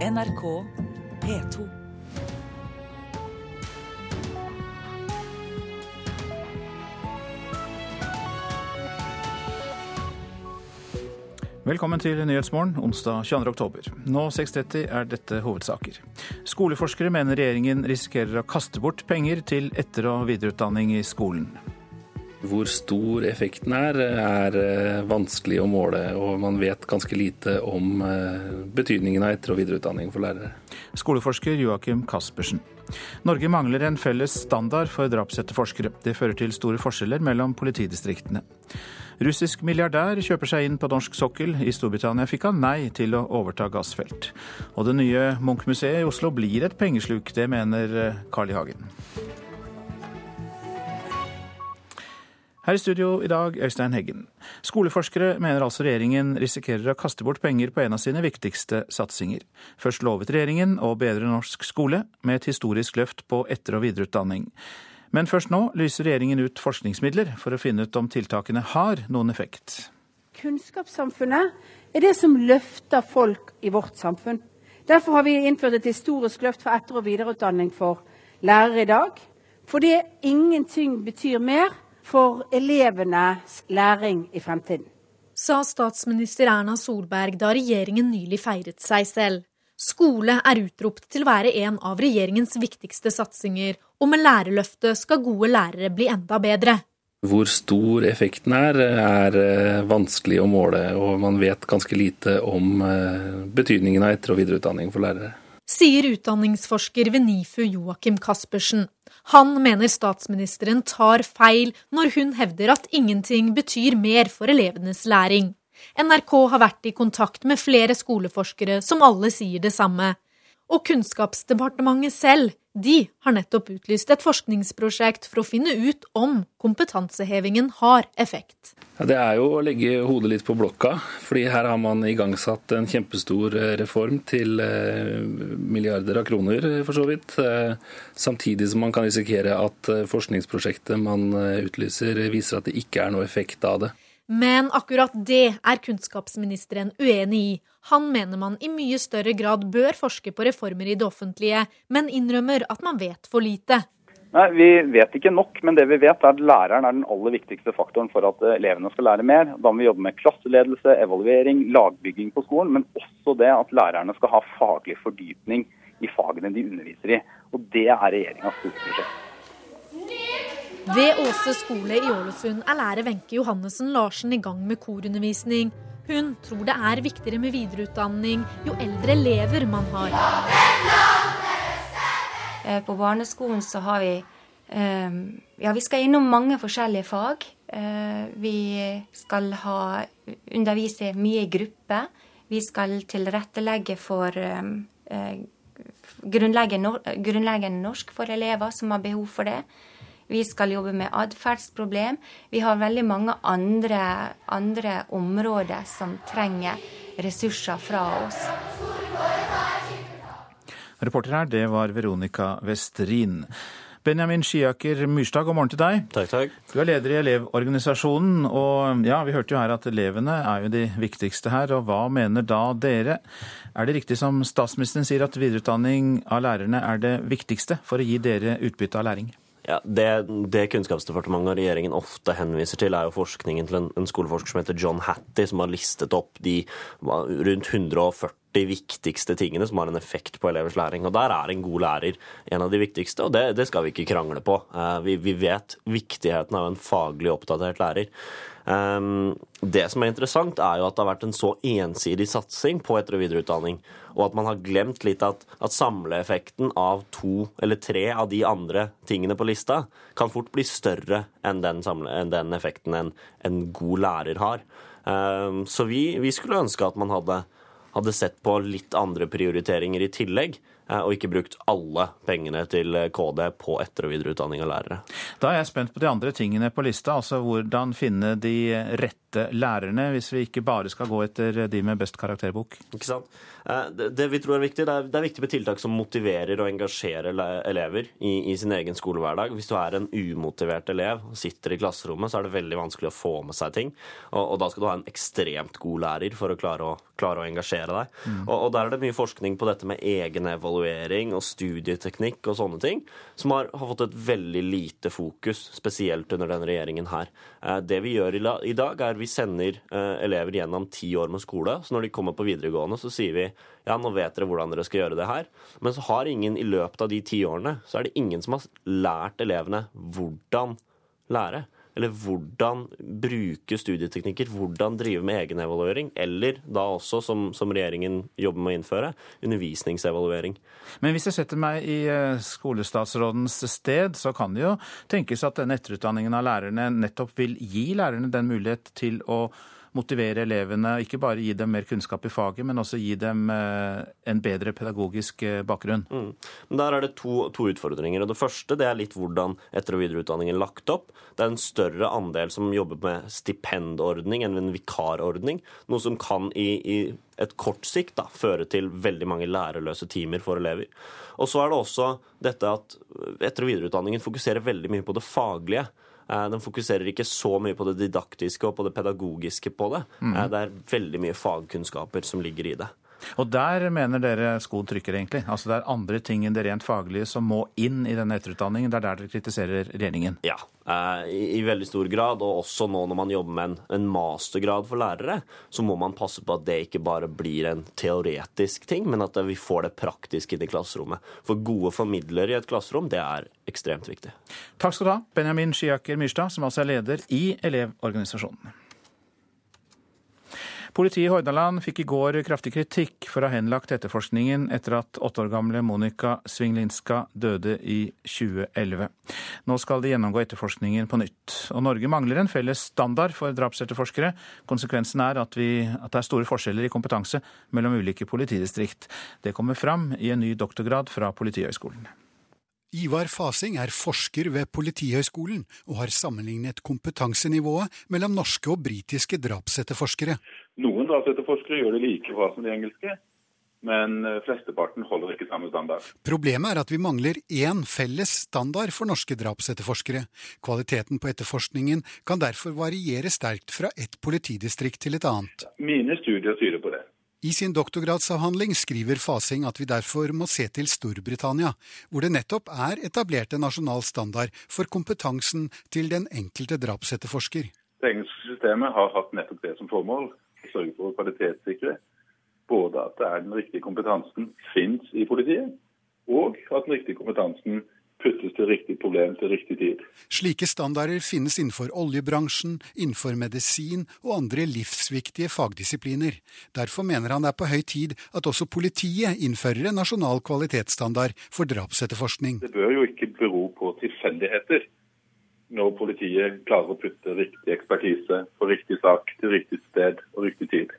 NRK P2. Velkommen til Nyhetsmorgen onsdag 22. oktober. Nå 6.30 er dette hovedsaker. Skoleforskere mener regjeringen risikerer å kaste bort penger til etter- og videreutdanning i skolen. Hvor stor effekten er, er eh, vanskelig å måle, og man vet ganske lite om eh, betydningen av etter- og videreutdanning for lærere. Skoleforsker Joakim Caspersen. Norge mangler en felles standard for drapsetterforskere. Det fører til store forskjeller mellom politidistriktene. Russisk milliardær kjøper seg inn på norsk sokkel. I Storbritannia fikk han nei til å overta gassfelt. Og det nye Munch-museet i Oslo blir et pengesluk, det mener eh, Carl I. Hagen. Her i studio i dag, Øystein Heggen. Skoleforskere mener altså regjeringen risikerer å kaste bort penger på en av sine viktigste satsinger. Først lovet regjeringen å bedre norsk skole, med et historisk løft på etter- og videreutdanning. Men først nå lyser regjeringen ut forskningsmidler for å finne ut om tiltakene har noen effekt. Kunnskapssamfunnet er det som løfter folk i vårt samfunn. Derfor har vi innført et historisk løft for etter- og videreutdanning for lærere i dag. Fordi ingenting betyr mer for elevenes læring i fremtiden. Sa statsminister Erna Solberg da regjeringen nylig feiret seg selv. Skole er utropt til å være en av regjeringens viktigste satsinger, og med Lærerløftet skal gode lærere bli enda bedre. Hvor stor effekten er, er eh, vanskelig å måle, og man vet ganske lite om eh, betydningen av etter- og videreutdanning for lærere. Sier utdanningsforsker ved NIFU Joakim Caspersen. Han mener statsministeren tar feil når hun hevder at ingenting betyr mer for elevenes læring. NRK har vært i kontakt med flere skoleforskere som alle sier det samme. Og Kunnskapsdepartementet selv, de har nettopp utlyst et forskningsprosjekt for å finne ut om kompetansehevingen har effekt. Ja, det er jo å legge hodet litt på blokka, fordi her har man igangsatt en kjempestor eh, reform til eh, milliarder av kroner, eh, for så vidt. Samtidig som man kan risikere at forskningsprosjektet man utlyser, viser at det ikke er noe effekt av det. Men akkurat det er kunnskapsministeren uenig i. Han mener man i mye større grad bør forske på reformer i det offentlige, men innrømmer at man vet for lite. Nei, Vi vet ikke nok, men det vi vet er at læreren er den aller viktigste faktoren for at elevene skal lære mer. Da må vi jobbe med klasseledelse, evaluering, lagbygging på skolen, men også det at lærerne skal ha faglig fordypning i fagene de underviser i. Og Det er regjeringas skoleprosjekt. Ved Åse skole i Ålesund er lærer Wenche Johannessen Larsen i gang med korundervisning. Hun tror det er viktigere med videreutdanning jo eldre elever man har. Eh, på barneskolen så har vi Ja, vi skal innom mange forskjellige fag. Eh, vi skal ha, undervise mye i gruppe. Vi skal tilrettelegge for eh, grunnleggende norsk for elever som har behov for det. Vi skal jobbe med atferdsproblem. Vi har veldig mange andre, andre områder som trenger ressurser fra oss. Reporter her, det var Veronica Westrin. Benjamin Skiaker Myrstad, god morgen til deg. Takk, takk. Du er leder i Elevorganisasjonen, og ja, vi hørte jo her at elevene er jo de viktigste her. Og hva mener da dere? Er det riktig som statsministeren sier at videreutdanning av lærerne er det viktigste for å gi dere utbytte av læring? Ja, det, det, Kunnskapsdepartementet og regjeringen ofte henviser til, er jo forskningen til en, en skoleforsker som heter John Hattie, som har listet opp de rundt 140 viktigste tingene som har en effekt på elevers læring. Og Der er en god lærer en av de viktigste, og det, det skal vi ikke krangle på. Eh, vi, vi vet viktigheten av en faglig oppdatert lærer. Um, det som er interessant, er jo at det har vært en så ensidig satsing på etter- og videreutdanning, og at man har glemt litt at, at samleeffekten av to eller tre av de andre tingene på lista kan fort bli større enn den, samle, enn den effekten en, en, god lærer har. Um, så vi, vi, skulle ønske at man hadde, hadde sett på litt andre prioriteringer i tillegg. Eh, og ikke brukt alle pengene til eh, KD på etter- og videreutdanning av lærere. Da er jeg spent på de andre tingene på lista, altså hvordan finne de rette rette lærerne, hvis vi ikke bare skal gå etter de med best karakterbok? Ikke sant? Eh, det, vi tror er viktig, det er, det er, viktig med tiltak som motiverer og engasjerer elever i, i, sin egen skolehverdag. Hvis du er en umotivert elev og sitter i klasserommet, så er det veldig vanskelig å få med seg ting. Og, og da skal du ha en ekstremt god lærer for å klare å, klare å engasjere deg. Mm. Og, og, der er det mye forskning på dette med egenevaluering og studieteknikk og sånne ting, som har, har, fått et veldig lite fokus, spesielt under denne regjeringen her. Eh, det vi gjør i dag, er vi sender eh, elever gjennom ti år med skole. Så når de kommer på videregående, så sier vi ja, nå vet dere hvordan dere skal gjøre det her. Men så har ingen i løpet av de ti årene så er det ingen som har lært elevene hvordan lære. Eller hvordan bruke studieteknikker, hvordan drive med egenevaluering. Eller da også, som, som, regjeringen jobber med å innføre, undervisningsevaluering. Men hvis jeg setter meg i eh, skolestatsrådens sted, så kan det jo tenkes at denne etterutdanningen av lærerne nettopp vil gi lærerne den mulighet til å motivere elevene, ikke bare gi dem mer kunnskap i faget, men også gi dem eh, en bedre pedagogisk eh, bakgrunn. Mm. Der er det to, to, utfordringer. og Det første det er litt hvordan etter- og videreutdanningen er lagt opp. Det er en større andel som jobber med stipendordning enn en vikarordning. Noe som kan i, i et kort sikt da, føre til veldig mange lærerløse timer for elever. Og så er det også dette at etter- og videreutdanningen fokuserer veldig mye på det faglige. Eh, den fokuserer ikke så mye på det didaktiske og på det pedagogiske på det. Mm. Det er veldig mye fagkunnskaper som ligger i det. Og der mener dere skoen trykker, egentlig? Altså det er andre ting enn det rent faglige som må inn i denne etterutdanningen? Det er der dere kritiserer regjeringen? Ja, eh, i, i, veldig stor grad. Og også nå når man jobber med en, en, mastergrad for lærere, så må man passe på at det ikke bare blir en teoretisk ting, men at vi får det praktisk inn i klasserommet. For gode formidlere i et klasserom, det er ekstremt viktig. Takk skal du ha, Benjamin Skiaker Myrstad, som altså er leder i Elevorganisasjonen. Politiet i Hordaland fikk i går kraftig kritikk for å ha henlagt etterforskningen etter at åtte år gamle Monica Svinglinska døde i 2011. Nå skal de gjennomgå etterforskningen på nytt. Og Norge mangler en felles standard for drapsetterforskere. Konsekvensen er at, vi, at det er store forskjeller i kompetanse mellom ulike politidistrikt. Det kommer fram i en ny doktorgrad fra Politihøgskolen. Ivar Fasing er forsker ved Politihøgskolen og har sammenlignet kompetansenivået mellom norske og britiske drapsetterforskere. Noen drapsetterforskere gjør det like bra som de engelske, men eh, flesteparten holder ikke samme standard. Problemet er at vi mangler én felles standard for norske drapsetterforskere. Kvaliteten på etterforskningen kan derfor variere sterkt fra ett politidistrikt til et annet. Mine studier tyder på det. I sin doktorgradsavhandling skriver Fasing at vi derfor må se til Storbritannia, hvor det nettopp er etablert en nasjonal standard for kompetansen til den enkelte drapsetterforsker. Det engelske systemet har hatt nettopp det som formål, å sørge for å kvalitetssikre både at det er den riktige kompetansen fins i politiet, og at den riktige kompetansen puttes til riktig problem til riktig tid. Slike standarder finnes innenfor oljebransjen, innenfor medisin og andre livsviktige fagdisipliner. Derfor mener han det er på høy tid at også politiet innfører en nasjonal kvalitetsstandard for drapsetterforskning. Det bør jo ikke bero på tilfeldigheter når politiet klarer å putte riktig ekspertise på riktig sak til riktig sted og riktig tid.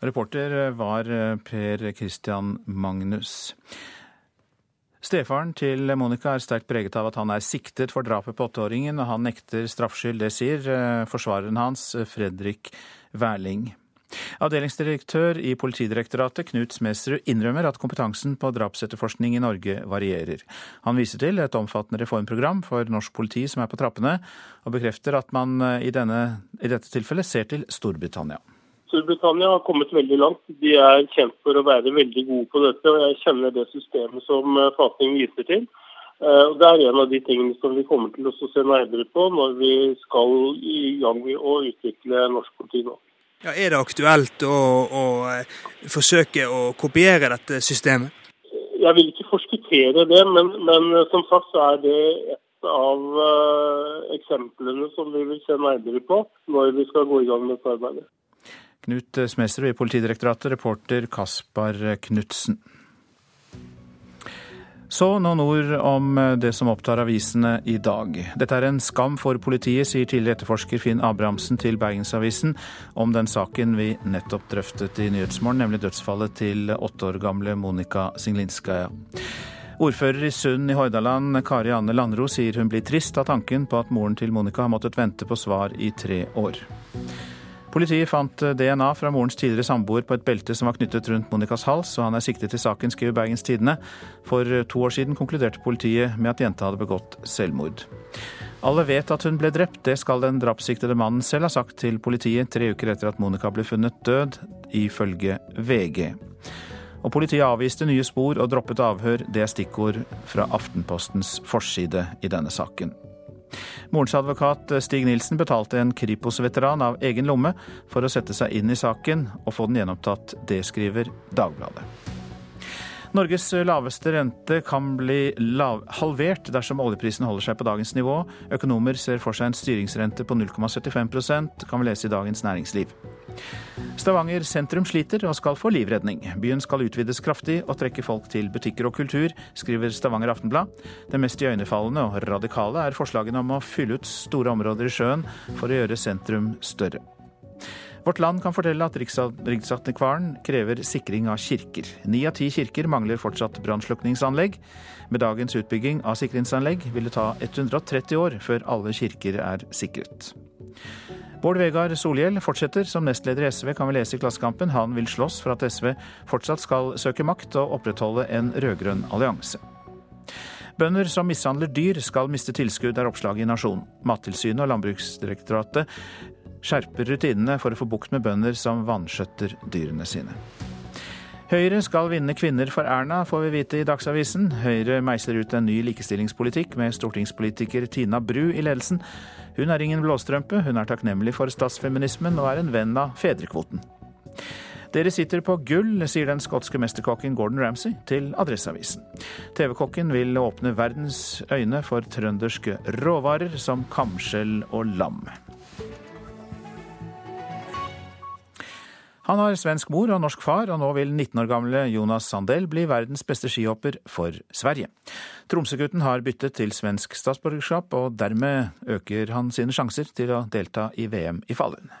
Reporter var Per Christian Magnus. Stefaren til Monica er sterkt preget av at han er siktet for drapet på åtteåringen, og han nekter straffskyld. Det sier eh, forsvareren hans, Fredrik Wærling. Avdelingsdirektør i Politidirektoratet, Knut Smedsrud, innrømmer at kompetansen på drapsetterforskning i Norge varierer. Han viser til et omfattende reformprogram for norsk politi som er på trappene, og bekrefter at man eh, i, denne, i dette tilfellet ser til Storbritannia. Storbritannia har kommet veldig langt. De er kjent for å være veldig gode på dette. og Jeg kjenner det systemet som eh, viser til. Og det er en av de tingene som vi kommer til å se nærmere på når vi skal i gang med å utvikle norsk politi nå. Ja, er det aktuelt å, å, eh, forsøke å kopiere dette systemet? Jeg vil ikke forskuttere det, men, men som sagt så er det et av eksemplene som vi vil se nærmere på når vi skal gå i gang med dette arbeidet. Knut Smesrud i Politidirektoratet, reporter Kaspar Knutsen. Så noen ord om det som opptar avisene i dag. Dette er en skam for politiet, sier tidligere etterforsker Finn Abrahamsen til Bergensavisen om den saken vi nettopp drøftet i Nyhetsmorgen, nemlig dødsfallet til åtte år gamle Monica Singlinskaja. Ordfører i Sund i Hordaland, Kari Anne Landro, sier hun blir trist av tanken på at moren til Monica har måttet vente på svar i tre år. Politiet fant DNA fra morens tidligere samboer på et belte som var knyttet rundt Monicas hals, og han er siktet i saken, skriver Bergens Tidende. For to år siden konkluderte politiet med at jenta hadde begått selvmord. Alle vet at hun ble drept, det skal den drapssiktede mannen selv ha sagt til politiet tre uker etter at Monica ble funnet død, ifølge VG. Og politiet avviste nye spor og droppet avhør, det er stikkord fra Aftenpostens forside i denne saken. Morens advokat Stig Nilsen betalte en Kripos-veteran av egen lomme for å sette seg inn i saken og få den gjenopptatt. Det skriver Dagbladet. Norges laveste rente kan bli lav, halvert dersom oljeprisen holder seg på dagens nivå. Økonomer ser for seg en styringsrente på 0,75% kan vi lese i Dagens Næringsliv. Stavanger sentrum sliter og skal få livredning. Byen skal utvides kraftig og trekke folk til butikker og kultur, skriver Stavanger Aftenblad. Det mest iøynefallende og radikale er forslagene om å fylle ut store områder i sjøen for å gjøre sentrum større. Vårt Land kan fortelle at Riksantikvaren krever sikring av kirker. Ni av ti kirker mangler fortsatt brannslukningsanlegg. Med dagens utbygging av sikringsanlegg vil det ta 130 år før alle kirker er sikret. Bård Vegar Solhjell fortsetter som nestleder i SV, kan vi lese i Klassekampen. Han vil slåss for at SV fortsatt skal søke makt og opprettholde en rød-grønn allianse. Bønder som mishandler dyr skal miste tilskudd, er oppslaget i Nasjonen. Mattilsynet og Landbruksdirektoratet skjerper rutinene for å få bukt med bønder som vanskjøtter dyrene sine. Høyre skal vinne kvinner for Erna, får vi vite i Dagsavisen. Høyre meisler ut en ny likestillingspolitikk med stortingspolitiker Tina Bru i ledelsen. Hun er ingen blåstrømpe, hun er takknemlig for statsfeminismen og er en venn av fedrekvoten. Dere sitter på gull, sier den skotske mesterkokken Gordon Ramsay til Adresseavisen. TV-kokken vil åpne verdens øyne for trønderske råvarer som kamskjell og lam. Han har svensk mor og norsk far, og nå vil 19 år gamle Jonas Sandell bli verdens beste skihopper for Sverige. Tromsø-gutten har byttet til svensk statsborgerskap, og dermed øker han sine sjanser til å delta i VM i Falun.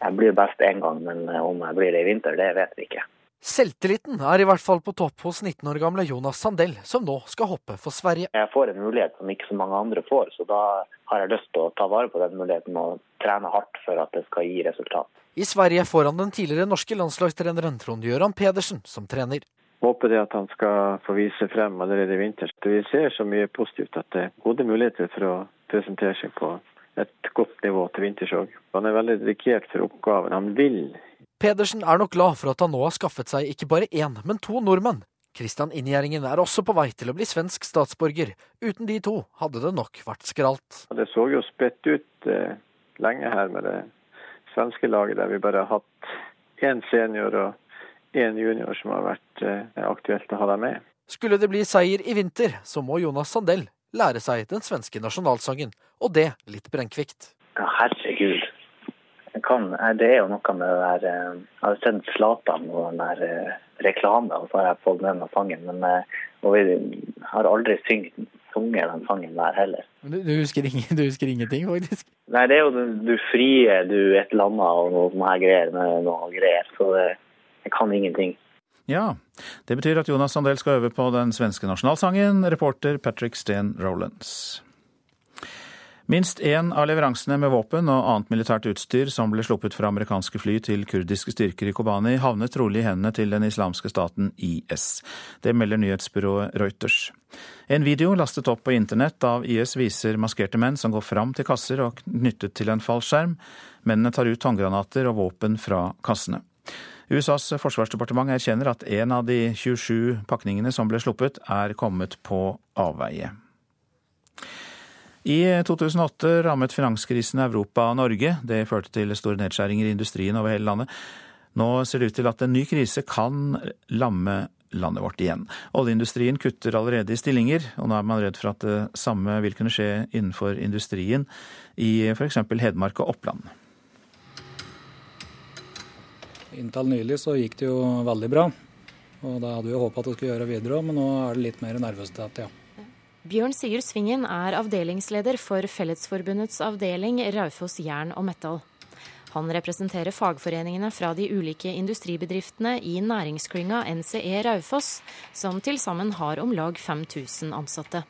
Jeg blir best én gang, men om jeg blir det i vinter, det vet vi ikke. Selvtilliten er i hvert fall på topp hos 19 år gamle Jonas Sandell, som nå skal hoppe for Sverige. Jeg får en mulighet som ikke så mange andre får, så da har jeg lyst til å ta vare på den muligheten og trene hardt for at det skal gi resultat. I Sverige får han den tidligere norske landslagstreneren Trond-Gøran Pedersen som trener. Håper det at han skal få vise frem allerede i vinter. Vi ser så mye positivt at det er gode muligheter for å presentere seg på et godt nivå til vinters òg. Han er veldig dedikert for oppgaven. Han vil. Pedersen er nok glad for at han nå har skaffet seg ikke bare én, men to nordmenn. Kristian Inngjerdingen er også på vei til å bli svensk statsborger. Uten de to hadde det nok vært skralt. Det så jo spredt ut eh, lenge her med det svenske laget, der vi bare har hatt én senior og én junior som har vært eh, aktuelt å ha dem med. Skulle det bli seier i vinter, så må Jonas Sandell lære seg den svenske nasjonalsangen, og det litt brennkvikt. Ja, herregud. Kan, det er jo noe med det der eh, Jeg har sett Zlatan og den der eh, reklame, og så har jeg fått med meg sangen. Men og jeg har aldri syngt, sunget den sangen der heller. Du, du, husker ingen, du, husker ingenting, faktisk? Nei, det er jo du frie, du et eller annet og noe sånne greier med noe greier. Så det, jeg kan ingenting. Ja, det betyr at Jonas Sandel skal øve på den svenske nasjonalsangen. Reporter Patrick Steen Rolands. Minst én av leveransene med våpen og annet militært utstyr som ble sluppet fra amerikanske fly til kurdiske styrker i Kobani, havnet trolig i hendene til den islamske staten IS. Det melder nyhetsbyrået Reuters. En video lastet opp på internett av IS viser maskerte menn som går fram til kasser og knyttet til en fallskjerm. Mennene tar ut håndgranater og våpen fra kassene. USAs forsvarsdepartement erkjenner at en av de 27 pakningene som ble sluppet, er kommet på avveie. I 2008 rammet finanskrisen Europa og Norge. Det førte til store nedskjæringer i industrien over hele landet. Nå ser det ut til at en ny krise kan lamme landet vårt igjen. Oljeindustrien kutter allerede i stillinger, og nå er man redd for at det samme vil kunne skje innenfor industrien i f.eks. Hedmark og Oppland. Inntil nylig så gikk det jo veldig bra. Og da hadde vi håpa at det skulle gjøre videre òg, men nå er det litt mer nervøsitet, ja. Bjørn Sigurd Svingen er avdelingsleder for Fellesforbundets avdeling Raufoss jern og Metal. Han representerer fagforeningene fra de ulike industribedriftene i næringsklynga NCE Raufoss, som til sammen har om lag 5000 ansatte.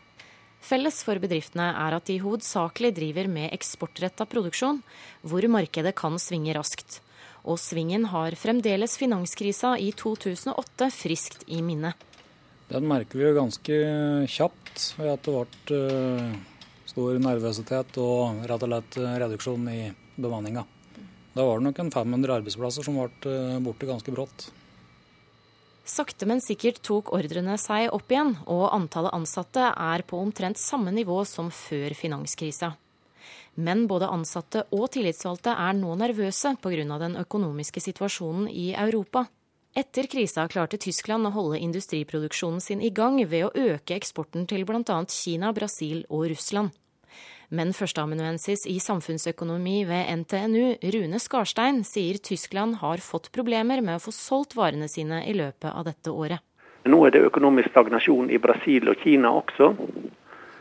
Felles for bedriftene er at de hovedsakelig driver med eksportretta produksjon, hvor markedet kan svinge raskt. Og svingen har fremdeles finanskrisa i 2008 friskt i minne. Den merker vi jo ganske kjapt ved at det ble eh, stor nervøsitet og rett og slett reduksjon i bemanninga. Da var det nok en 500 arbeidsplasser som ble eh, borte ganske brått. Sakte, men sikkert tok ordrene seg opp igjen, og antallet ansatte er på omtrent samme nivå som før finanskrisa. Men både ansatte og tillitsvalgte er nå nervøse pga. den økonomiske situasjonen i Europa. Etter krisa klarte Tyskland å holde industriproduksjonen sin i gang ved å øke eksporten til bl.a. Kina, Brasil og Russland. Men førsteamanuensis i samfunnsøkonomi ved NTNU, Rune Skarstein, sier Tyskland har fått problemer med å få solgt varene sine i løpet av dette året. Nå er det økonomisk stagnasjon i Brasil og Kina også.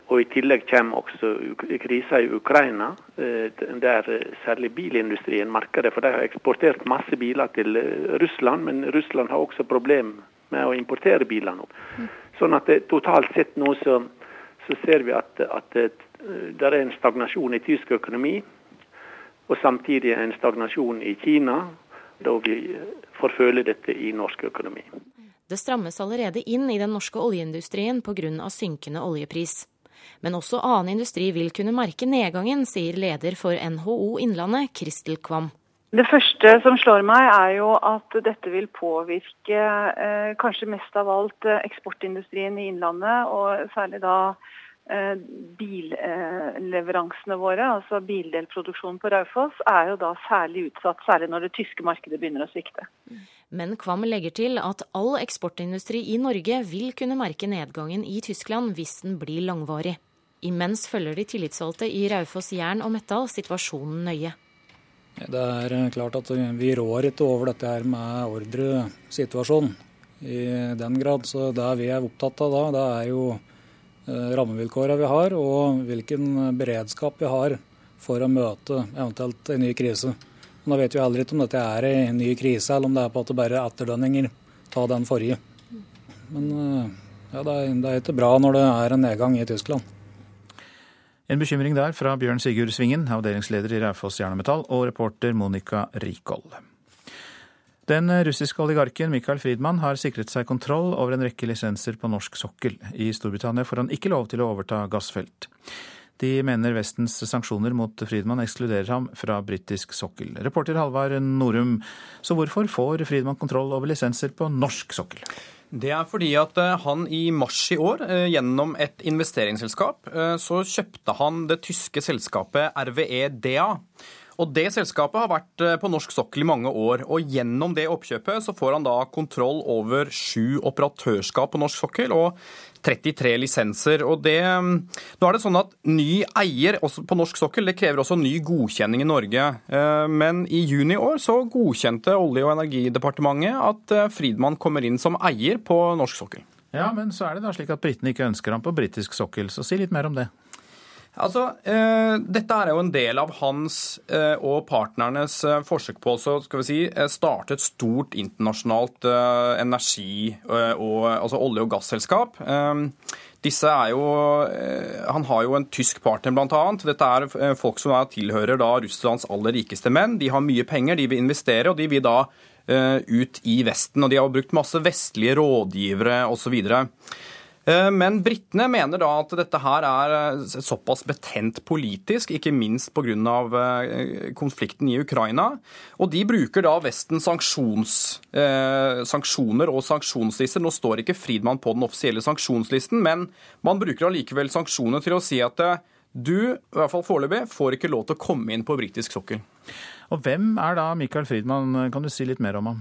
Og I tillegg kommer også krisa i Ukraina, eh, der særlig bilindustrien merker det. For de har eksportert masse biler til eh, Russland, men Russland har også problem med å importere biler nå. Sånn at det, totalt sett nå så, så ser vi at, at det er en stagnasjon i tysk økonomi, og samtidig en stagnasjon i Kina, da vi får føle dette i norsk økonomi. Det strammes allerede inn i den norske oljeindustrien pga. synkende oljepris. Men også annen industri vil kunne merke nedgangen, sier leder for NHO Innlandet, Kristel Kvam. Det første som slår meg, er jo at dette vil påvirke eh, kanskje mest av alt eh, eksportindustrien i Innlandet, og særlig da Eh, billeveransene våre, altså bildelproduksjonen på Raufoss, er jo da særlig utsatt, særlig når det tyske markedet begynner å svikte. Men Kvam legger til at all eksportindustri i Norge vil kunne merke nedgangen i Tyskland hvis den blir langvarig. Imens følger de tillitsvalgte i Raufoss Jern og Metall situasjonen nøye. Det er eh, klart at vi rår ikke over dette her med ordresituasjonen i den grad. Så det vi er opptatt av da, det er jo Eh, rammevilkårene vi har, og hvilken beredskap vi har for å møte eventuelt en ny krise. Men da vet vi heller ikke om dette er en ny krise, eller om det er på at det bare er etterdønninger. Ta den forrige. Men eh, ja, det er ikke bra når det er en nedgang i Tyskland. En bekymring der fra Bjørn Sigurd Svingen, avdelingsleder i Raufoss Jern og reporter Monica Rikold. Den russiske oligarken Michael Friedmann har sikret seg kontroll over en rekke lisenser på norsk sokkel. I Storbritannia får han ikke lov til å overta gassfelt. De mener Vestens sanksjoner mot Friedmann ekskluderer ham fra britisk sokkel. Reporter Halvard Norum, så hvorfor får Friedmann kontroll over lisenser på norsk sokkel? Det er fordi at eh, han i mars i år, eh, gjennom et investeringsselskap, eh, så kjøpte han det tyske selskapet RVE DA. Og Det selskapet har vært på norsk sokkel i mange år. og Gjennom det oppkjøpet så får han da kontroll over sju operatørskap på norsk sokkel og 33 lisenser. Og det, mm, nå er det sånn at Ny eier på norsk sokkel det krever også ny godkjenning i Norge. Eh, men i juni i år så godkjente Olje- og energidepartementet at Fridman Friedmann kommer inn som eier på norsk sokkel. Ja, Men så er det da slik at britene ikke ønsker ham på britisk sokkel. Så si litt mer om det. Altså, eh, Dette er jo en del av hans eh, og partnernes eh, forsøk på å si, eh, starte et stort internasjonalt energi- og altså olje- og gasselskap. disse er jo, Han har jo en tysk partner, bl.a. Dette er folk som tilhører da Russlands aller rikeste menn. De har mye penger, de vil investere, og de vil da ut i Vesten. Og de har brukt masse vestlige rådgivere osv. Eh, men britene mener da at dette her er eh, såpass betent politisk, ikke minst pga. Eh, konflikten i Ukraina. Og de bruker da Vestens sanksjoner og sanksjonslister. Nå står ikke Friedmann på den offisielle sanksjonslisten, men man bruker allikevel sanksjoner til å si at du, i hvert fall foreløpig, får ikke lov til å komme inn på britisk sokkel. Og hvem er da Michael Friedmann, kan du si litt mer om ham?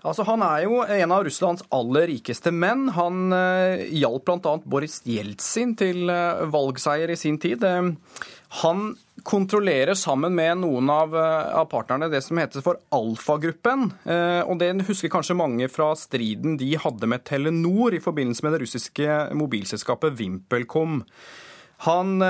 Altså, Han er jo en av Russlands aller rikeste menn. Han eh, hjalp bl.a. Boris Jeltsin til eh, valgseier i sin tid. Eh, han kontrollerer sammen med noen av, eh, av partnerne det som heter for Alfa-gruppen. Eh, og Det husker kanskje mange fra striden de hadde med Telenor i forbindelse med det russiske mobilselskapet VimpelCom. Han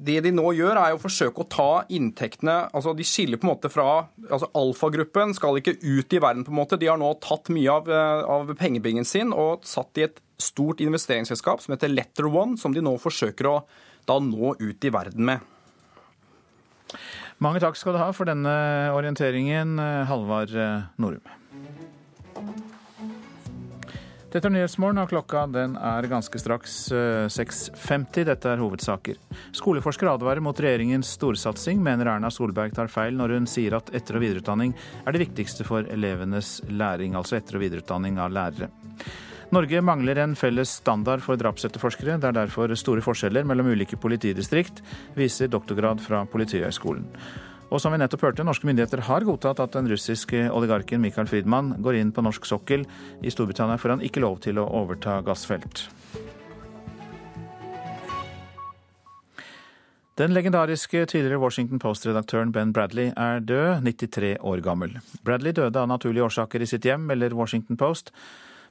det de nå gjør, er å forsøke å ta inntektene altså De skiller på en måte fra altså Alfagruppen skal ikke ut i verden. på en måte. De har nå tatt mye av, av pengebingen sin og satt i et stort investeringsselskap som heter Letter One, som de nå forsøker å da nå ut i verden med. Mange takk skal du ha for denne orienteringen, Halvard Norum. Dette er Nyhetsmorgen, og klokka den er ganske straks 6.50. Dette er hovedsaker. Skoleforskere advarer mot regjeringens storsatsing, mener Erna Solberg tar feil når hun sier at etter- og videreutdanning er det viktigste for elevenes læring, altså etter- og videreutdanning av lærere. Norge mangler en felles standard for drapsetterforskere. Det er derfor store forskjeller mellom ulike politidistrikt, viser doktorgrad fra Politihøgskolen. Og som vi nettopp hørte, norske myndigheter har godtatt at den russiske oligarken Michael Friedmann går inn på norsk sokkel i Storbritannia, for han ikke lov til å overta gassfelt. Den legendariske tidligere Washington Post-redaktøren Ben Bradley er død, 93 år gammel. Bradley døde av naturlige årsaker i sitt hjem, melder Washington Post.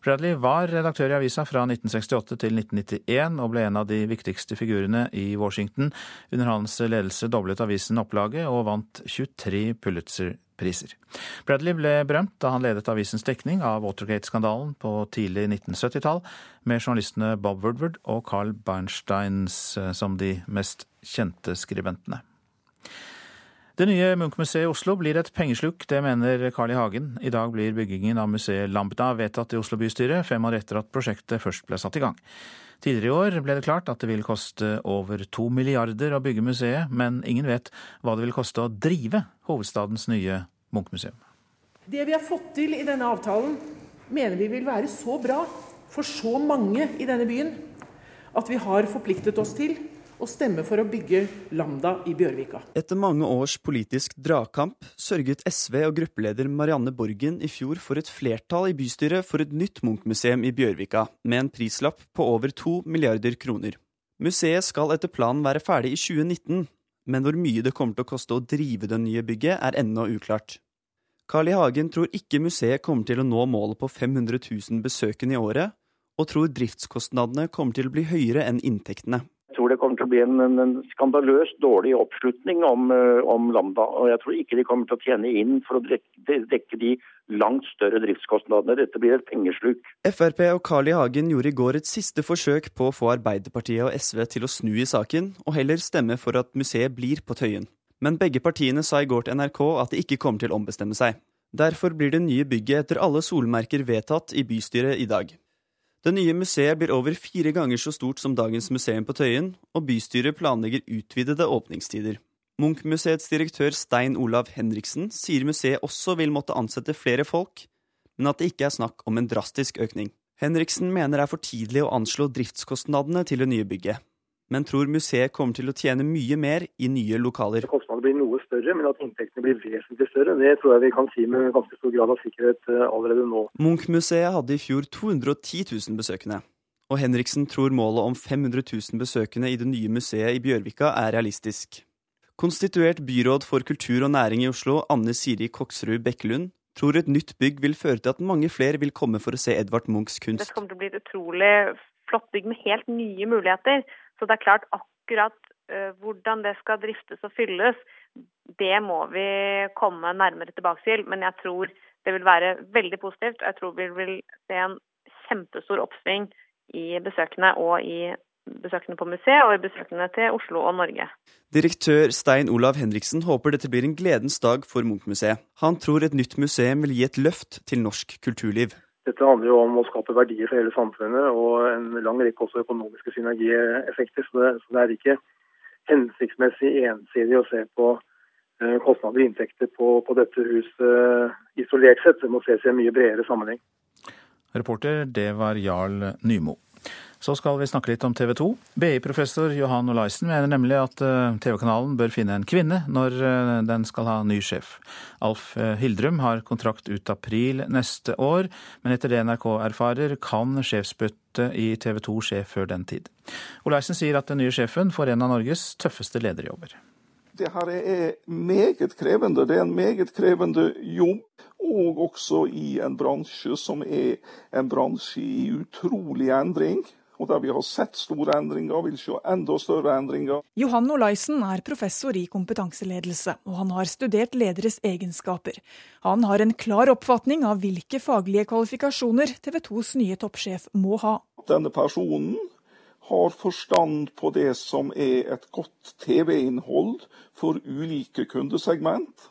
Bradley var redaktør i avisa fra 1968 til 1991 og ble en av de viktigste figurene i Washington. Under hans ledelse doblet avisen opplaget og vant 23 Pulitzer-priser. Bradley ble berømt da han ledet avisens dekning av Watergate-skandalen på tidlig 1970-tall, med journalistene Bob Woodward og Carl Bernsteins som de mest kjente skribentene. Det nye Munch-museet i Oslo blir et pengesluk, det mener Carl I. Hagen. I dag blir byggingen av museet Lambda vedtatt i Oslo bystyre, fem år etter at prosjektet først ble satt i gang. Tidligere i år ble det klart at det vil koste over to milliarder å bygge museet, men ingen vet hva det vil koste å drive hovedstadens nye Munch-museum. Det vi har fått til i denne avtalen, mener vi vil være så bra for så mange i denne byen at vi har forpliktet oss til og stemme for å bygge Lambda i Bjørvika. Etter mange års politisk dragkamp sørget SV og gruppeleder Marianne Borgen i fjor for et flertall i bystyret for et nytt Munch-museum i Bjørvika, med en prislapp på over to milliarder kroner. Museet skal etter planen være ferdig i 2019, men hvor mye det kommer til å koste å drive det nye bygget, er ennå uklart. Carl I. Hagen tror ikke museet kommer til å nå målet på 500 000 besøkende i året, og tror driftskostnadene kommer til å bli høyere enn inntektene tror det kommer til å bli en, en skandaløst dårlig oppslutning om, eh, om, Lambda. Og jeg tror ikke de kommer til å tjene inn for å dekke, dekke de langt større driftskostnadene. Dette blir et pengesluk. Frp og Carl I. Hagen gjorde i går et siste forsøk på å få Arbeiderpartiet og SV til å snu i saken, og heller stemme for at museet blir på Tøyen. Men begge partiene sa i går til NRK at de ikke kommer til å ombestemme seg. Derfor blir det nye bygget etter alle solmerker vedtatt i bystyret i dag. Det nye museet blir over fire ganger så stort som dagens museum på Tøyen, og bystyret planlegger utvidede åpningstider. Munch-museets direktør Stein Olav Henriksen sier museet også vil måtte ansette flere folk, men at det ikke er snakk om en drastisk økning. Henriksen mener det er for tidlig å anslå driftskostnadene til det nye bygget men tror museet kommer til å tjene mye mer i nye lokaler. Kostnadene blir noe større, men at inntektene blir vesentlig større, det tror jeg vi kan si med ganske stor grad av sikkerhet eh, allerede nå. Munch-museet hadde i fjor 210 000 besøkende. Og Henriksen tror målet om 500 000 besøkende i det nye museet i Bjørvika er realistisk. Konstituert byråd for kultur og næring i Oslo, Anne Siri Koksrud Bekkelund, tror et nytt bygg vil føre til at mange flere vil komme for å se Edvard Munchs kunst. Det kommer til å bli et utrolig flott bygg med helt nye muligheter. Så det er klart akkurat uh, hvordan det skal driftes og fylles, det må vi komme nærmere tilbake til. Men jeg tror det vil være veldig positivt. Jeg tror vi vil se en kjempestor oppsving i besøkende og i besøkende på museet og i besøkende til Oslo og Norge. Direktør Stein Olav Henriksen håper dette blir en gledens dag for Munch-museet. Han tror et nytt museum vil gi et løft til norsk kulturliv. Dette handler jo om å skape verdier for hele samfunnet og en lang rekke også økonomiske synergieffekter. Så det, så det er ikke hensiktsmessig ensidig å se på kostnader og inntekter på, på, dette huset eh, isolert sett. Det må ses i en mye bredere sammenheng. Reporter, det var Jarl Nymo. Så skal vi snakke litt om TV 2. BI-professor Johan Olaisen mener nemlig at eh, TV-kanalen bør finne en kvinne når eh, den skal ha ny sjef. Alf eh, Hildrum har kontrakt ut april neste år, men etter det NRK erfarer, kan sjefsbytte i TV 2 skje før den tid. Olaisen sier at den nye sjefen får en av Norges tøffeste lederjobber. Det her er meget krevende. Det er en meget krevende jobb. Og også i en bransje som er en bransje i utrolig endring og der vi har sett store endringer, vil se enda større endringer. Johan Olaisen er professor i kompetanseledelse, og han har studert lederes egenskaper. Han har en klar oppfatning av hvilke faglige kvalifikasjoner TV 2s nye toppsjef må ha. Denne personen har forstand på det som er et godt TV-innhold for ulike kundesegment.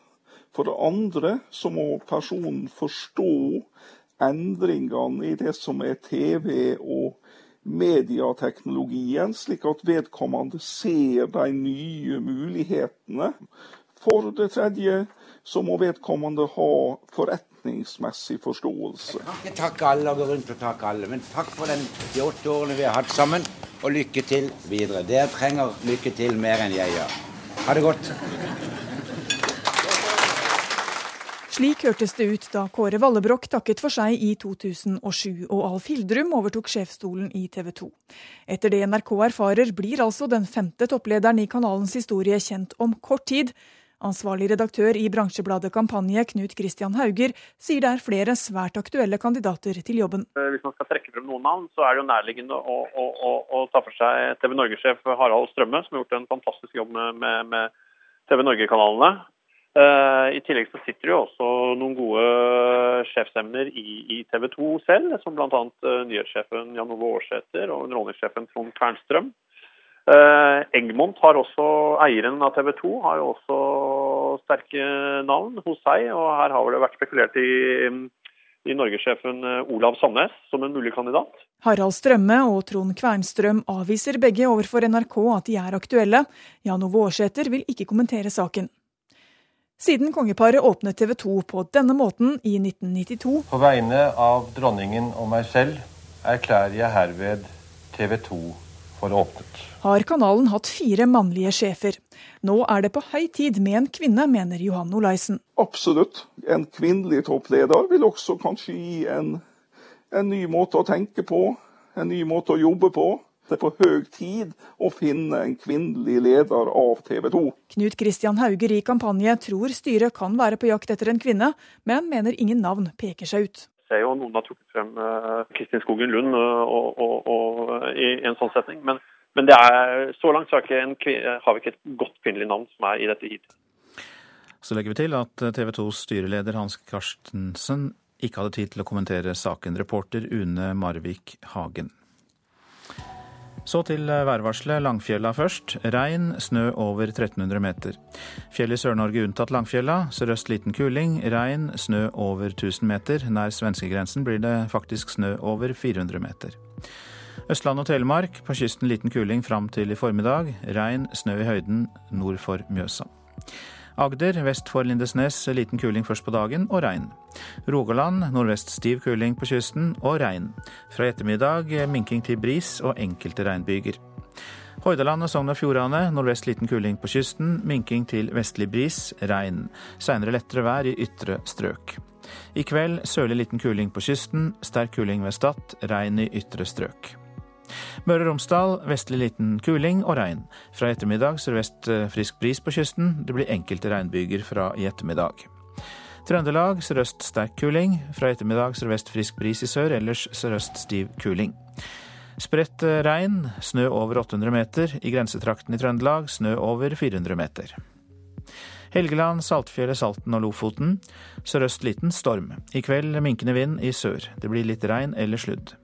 For det andre så må personen forstå endringene i det som er TV og mediateknologien, slik at vedkommende ser de nye mulighetene. For det tredje så må vedkommende ha forretningsmessig forståelse. Jeg kan ikke takke alle og gå rundt og takke alle, men takk for den, de åtte årene vi har hatt sammen, og lykke til videre. Dere trenger lykke til mer enn jeg gjør. Ha det godt. Slik hørtes det ut da Kåre Vallebrokk takket for seg i 2007 og Alf Hildrum overtok sjefsstolen i TV 2. Etter det NRK erfarer, blir altså den femte topplederen i kanalens historie kjent om kort tid. Ansvarlig redaktør i bransjebladet Kampanje, Knut Christian Hauger, sier det er flere svært aktuelle kandidater til jobben. Eh, hvis man skal trekke frem noen navn, så er det jo nærliggende å, å, å, å ta for seg TV Norge-sjef Harald Strømme, som har gjort en fantastisk jobb med, med, TV Norge-kanalene. Uh, I tillegg så sitter det jo også noen gode sjefsemner i, i TV 2 selv, som bl.a. Uh, nyhetssjefen Jan Ove Aarsæter og underholdningssjefen Trond Kvernstrøm. Uh, Egmont har også, eieren av TV 2, har jo også sterke navn hos seg. og Her har det vært spekulert i, i norgessjefen Olav Sandnes som en mulig kandidat. Harald Strømme og Trond Kvernstrøm avviser begge overfor NRK at de er aktuelle. Jan Ove Aarsæter vil ikke kommentere saken. Siden kongeparet åpnet TV 2 på denne måten i 1992 På vegne av dronningen og meg selv erklærer jeg herved TV 2 for åpnet. har kanalen hatt fire mannlige sjefer. Nå er det på høy tid med en kvinne, mener Johan Olaisen. Absolutt. En kvinnelig toppleder vil også kanskje gi en, en ny måte å tenke på, en ny måte å jobbe på. Det er på høy tid å finne en kvinnelig leder av TV 2. Knut Christian Hauger i Kampanje tror styret kan være på jakt etter en kvinne, men mener ingen navn peker seg ut. Ser jo noen har trukket frem uh, Kristin Skogen Lund uh, og, og, og, i en sånn setning, men, men er, så langt så har, har, vi ikke et godt kvinnelig navn som er i dette hit. Så legger vi til at TV 2s styreleder Hans Karstensen ikke hadde tid til å kommentere saken. Reporter Une Marvik Hagen. Så til eh, værvarselet. Langfjella først. Regn, snø over 1300 meter. Fjell i Sør-Norge unntatt Langfjella. Sørøst liten kuling. Regn, snø over 1000 meter. Nær svenskegrensen blir det faktisk snø over 400 meter. Østland og Telemark. På kysten liten kuling fram til i formiddag. Regn, snø i høyden nord for Mjøsa. Agder vest for Lindesnes liten kuling først på dagen og regn. Rogaland nordvest stiv kuling på kysten og regn. Fra ettermiddag minking til bris og enkelte regnbyger. Hordaland og Sogn og Fjordane nordvest liten kuling på kysten, minking til vestlig bris, regn. Seinere lettere vær i ytre strøk. I kveld sørlig liten kuling på kysten, sterk kuling ved Stad, regn i ytre strøk. Møre og Romsdal vestlig liten kuling og regn. Fra ettermiddag sørvest eh, frisk bris på kysten. Det blir enkelte regnbyger fra i ettermiddag. Trøndelag sørøst sterk kuling. Fra ettermiddag sørvest frisk bris i sør, ellers sørøst stiv kuling. Spredt eh, regn, snø over 800 meter. I grensetrakten i Trøndelag snø over 400 meter. Helgeland, Saltfjellet, Salten og Lofoten. Sørøst liten storm. I kveld minkende vind i sør. Det blir litt regn eller sludd.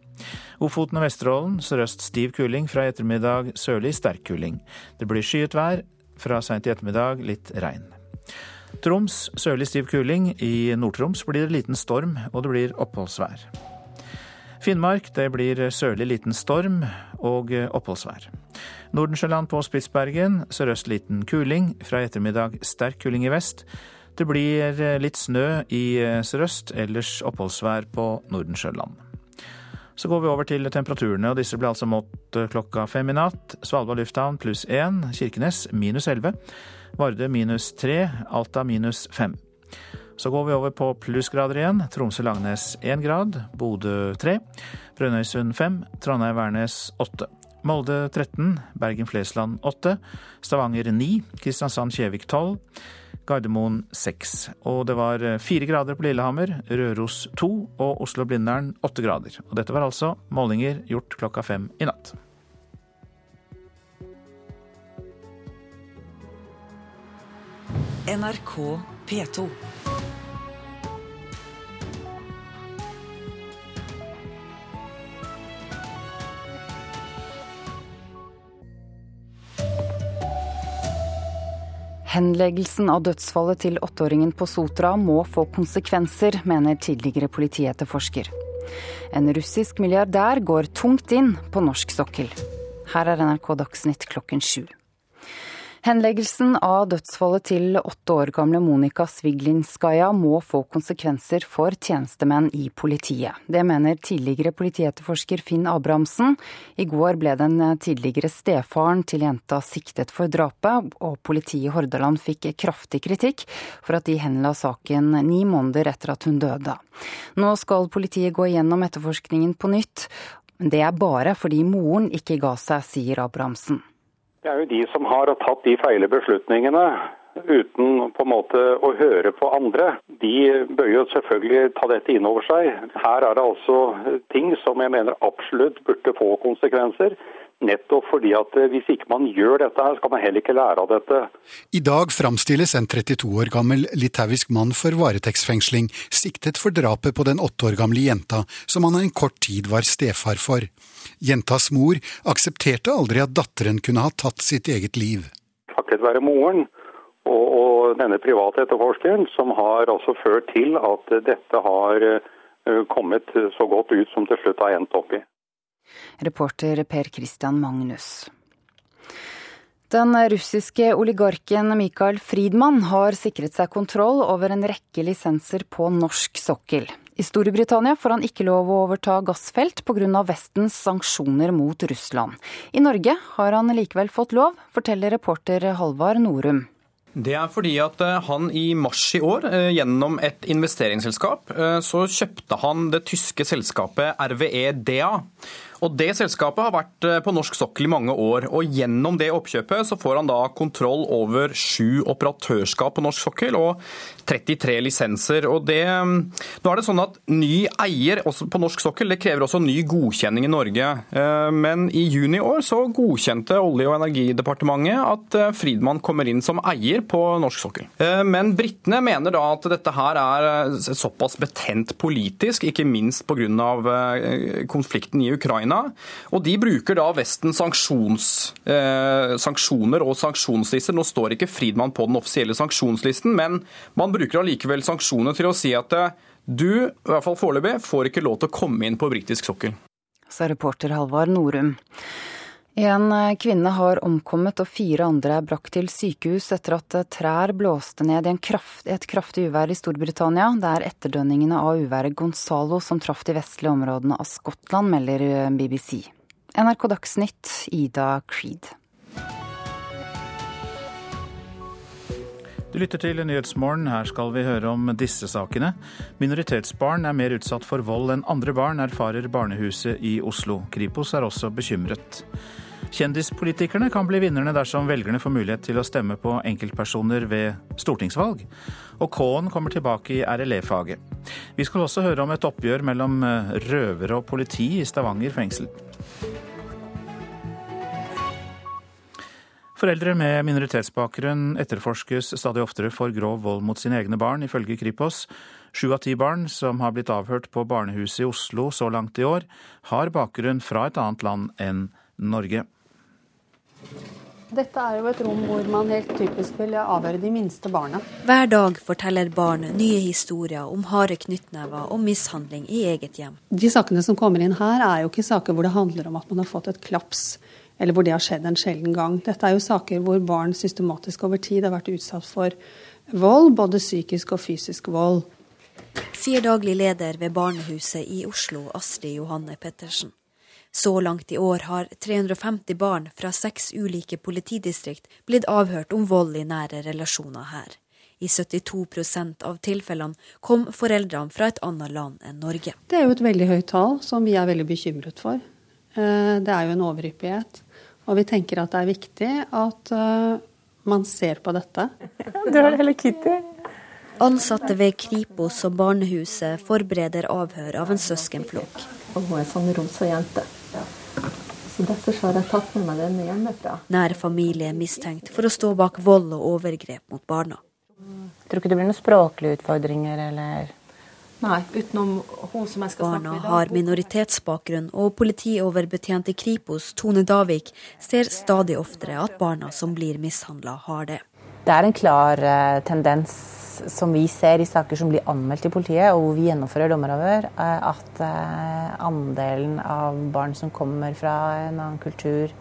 Ofoten og Vesterålen sørøst stiv kuling, fra ettermiddag sørlig sterk kuling. Det blir skyet vær, fra seint i ettermiddag litt regn. Troms sørlig stiv kuling, i Nord-Troms blir det liten storm, og det blir oppholdsvær. Finnmark det blir sørlig liten storm og oppholdsvær. Nordensjøland på Spitsbergen sørøst liten kuling, fra ettermiddag sterk kuling i vest. Det blir litt snø i sørøst, ellers oppholdsvær på Nordensjøland. Så går vi over til temperaturene, og disse ble altså målt eh, klokka fem i natt. Svalbard lufthavn pluss én, Kirkenes minus elleve, Vardø minus tre, Alta minus fem. Så går vi over på plussgrader igjen. Tromsø-Langnes én grad, Bodø tre, Brønnøysund fem, Trondheim-Værnes åtte. Molde 13, Bergen-Flesland 8, Stavanger 9, Kristiansand-Kjevik 12, Gardermoen 6. Og det var 4 grader på Lillehammer, Røros 2 og Oslo-Blindern 8 grader. Og dette var altså målinger gjort klokka fem i natt. NRK P2. Henleggelsen av dødsfallet til åtteåringen på Sotra må få konsekvenser, mener tidligere politietterforsker. En russisk milliardær går tungt inn på norsk sokkel. Her er NRK Dagsnytt klokken sju. Henleggelsen av dødsfallet til åtte år gamle Monika Sviglinskaja må få konsekvenser for tjenestemenn i politiet. Det mener tidligere politietterforsker Finn Abrahamsen. I går ble den tidligere stefaren til jenta siktet for drapet, og politiet i Hordaland fikk kraftig kritikk for at de henla saken ni måneder etter at hun døde. Nå skal politiet gå igjennom etterforskningen på nytt. Det er bare fordi moren ikke ga seg, sier Abrahamsen. Det er jo de som har tatt de feile beslutningene uten på en måte å høre på andre. De bør jo selvfølgelig ta dette inn over seg. Her er det altså ting som jeg mener absolutt burde få konsekvenser. Nettopp fordi at eh, hvis ikke man gjør dette, her, skal man heller ikke lære av dette. I dag framstilles en 32 år gammel litauisk mann for varetektsfengsling, siktet for drapet på den åtte år gamle jenta som han en kort tid var stefar for. Jentas mor aksepterte aldri at datteren kunne ha tatt sitt eget liv. Takket være moren og, og denne private etterforskeren, som har altså ført til at dette har eh, kommet så godt ut som til slutt har endt opp i. Reporter Per Christian Magnus. Den russiske oligarken Mikael Friedmann har sikret seg kontroll over en rekke lisenser på norsk sokkel. I Storbritannia får han ikke lov å overta gassfelt pga. Vestens sanksjoner mot Russland. I Norge har han likevel fått lov, forteller reporter Halvard Norum. Det er fordi at eh, han i mars i år, eh, gjennom et investeringsselskap, eh, så kjøpte han det tyske selskapet RWE DA. Og Det selskapet har vært på norsk sokkel i mange år. og Gjennom det oppkjøpet så får han da kontroll over sju operatørskap på norsk sokkel og 33 lisenser. og det, Nå er det sånn at Ny eier på norsk sokkel det krever også ny godkjenning i Norge. Men i juni i år så godkjente Olje- og energidepartementet at Friedmann kommer inn som eier på norsk sokkel. Men britene mener da at dette her er såpass betent politisk, ikke minst pga. konflikten i Ukraina Ukraina. Og de bruker da Vesten sanksjons, eh, sanksjoner og sanksjonslister. Nå står ikke Friedmann på den offisielle sanksjonslisten, men man bruker allikevel sanksjoner til å si at eh, du, i hvert fall foreløpig, får ikke lov til å komme inn på britisk sokkel. Sa reporter Halvard Norum. En eh, kvinne har omkommet og fire andre er brakt til sykehus etter at eh, trær blåste ned i kraft, et kraftig uvær i Storbritannia. Det er etterdønningene av uværet Gonzalo som traff de vestlige områdene av Skottland, melder eh, BBC. NRK Dagsnytt, Ida Creed. Du lytter til Nyhetsmorgen. Her skal vi høre om disse sakene. Minoritetsbarn er mer utsatt for vold enn andre barn, erfarer barnehuset i Oslo. Kripos er også bekymret. Kjendispolitikerne kan bli vinnerne dersom velgerne får mulighet til å stemme på enkeltpersoner ved stortingsvalg. Og K-en kommer tilbake i RLE-faget. Vi skal også høre om et oppgjør mellom eh, røvere og politi i Stavanger fengsel. Foreldre med minoritetsbakgrunn etterforskes stadig oftere for grov vold mot sine egne barn, ifølge Kripos. Sju av ti barn som har blitt avhørt på barnehuset i Oslo så langt i år, har bakgrunn fra et annet land enn Norge. Dette er jo et rom hvor man helt typisk vil avhøre de minste barna. Hver dag forteller barn nye historier om harde knyttnever og mishandling i eget hjem. De sakene som kommer inn her, er jo ikke saker hvor det handler om at man har fått et klaps, eller hvor det har skjedd en sjelden gang. Dette er jo saker hvor barn systematisk over tid har vært utsatt for vold, både psykisk og fysisk vold. Sier daglig leder ved barnehuset i Oslo, Astrid Johanne Pettersen. Så langt i år har 350 barn fra seks ulike politidistrikt blitt avhørt om vold i nære relasjoner her. I 72% av tilfellene kom foreldrene fra et annet land enn Norge. Det er jo et veldig høyt tall som vi er veldig bekymret for. Eh, det er jo en overhyppighet. Og vi tenker at det er viktig at eh, man ser på dette. Du har hele Kitty. Ansatte ved Kripos og barnehuset forbereder avhør av en søskenflokk. Og hun er sånn rosa jente. Så derfor har jeg tatt med meg denne hjemmefra. Nær familie er mistenkt for å stå bak vold og overgrep mot barna. Jeg tror ikke det blir noen språklige utfordringer eller Nei, utenom hun som jeg skal Barna snakke med Barna har minoritetsbakgrunn, og politioverbetjent i Kripos, Tone Davik, ser stadig oftere at barna som blir mishandla, har det. Det er en klar eh, tendens som vi ser i saker som blir anmeldt til politiet, og hvor vi gjennomfører dommeravhør, eh, at eh, andelen av barn som kommer fra en annen kultur,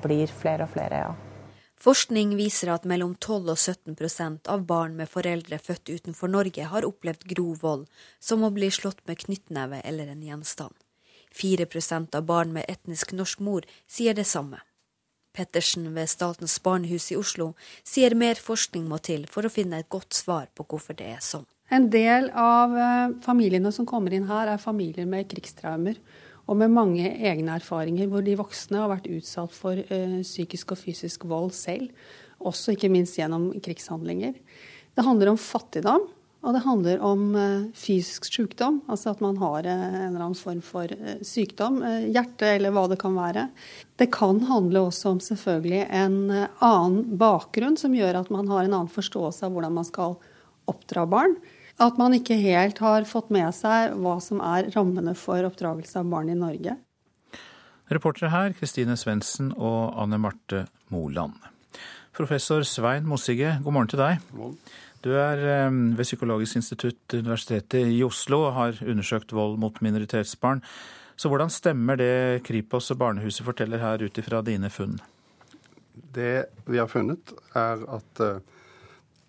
blir flere og flere, ja. Forskning viser at mellom 12 og 17% av barn med foreldre født utenfor Norge har opplevd grov vold, som å bli slått med knyttneve eller en gjenstand. 4% av barn med etnisk norsk mor sier det samme. Pettersen ved Statens barnehus i Oslo sier mer forskning må til for å finne et godt svar på hvorfor det er sånn. En del av eh, familiene som kommer inn her, er familier med krigstraumer. Og med mange egne erfaringer hvor de voksne har vært utsatt for eh, psykisk og fysisk vold selv. Også ikke minst gjennom krigshandlinger. Det handler om fattigdom, og det handler om eh, fysisk sykdom. Altså at man har eh, en eller annen form for eh, sykdom. hjerte eller hva det kan være. Det kan handle også om selvfølgelig en annen bakgrunn som gjør at man har en annen forståelse av hvordan man skal oppdra barn. At man ikke helt har fått med seg hva som er rammene for oppdragelse av barn i Norge. Reportere her Kristine Svendsen og Anne Marte Moland. Professor Svein Mossige, god morgen til deg. Du er eh, ved Psykologisk institutt Universitetet i Oslo og har undersøkt vold mot minoritetsbarn. Så hvordan stemmer det Kripos og barnehuset forteller her ut ifra dine funn? Det vi har funnet, er at eh,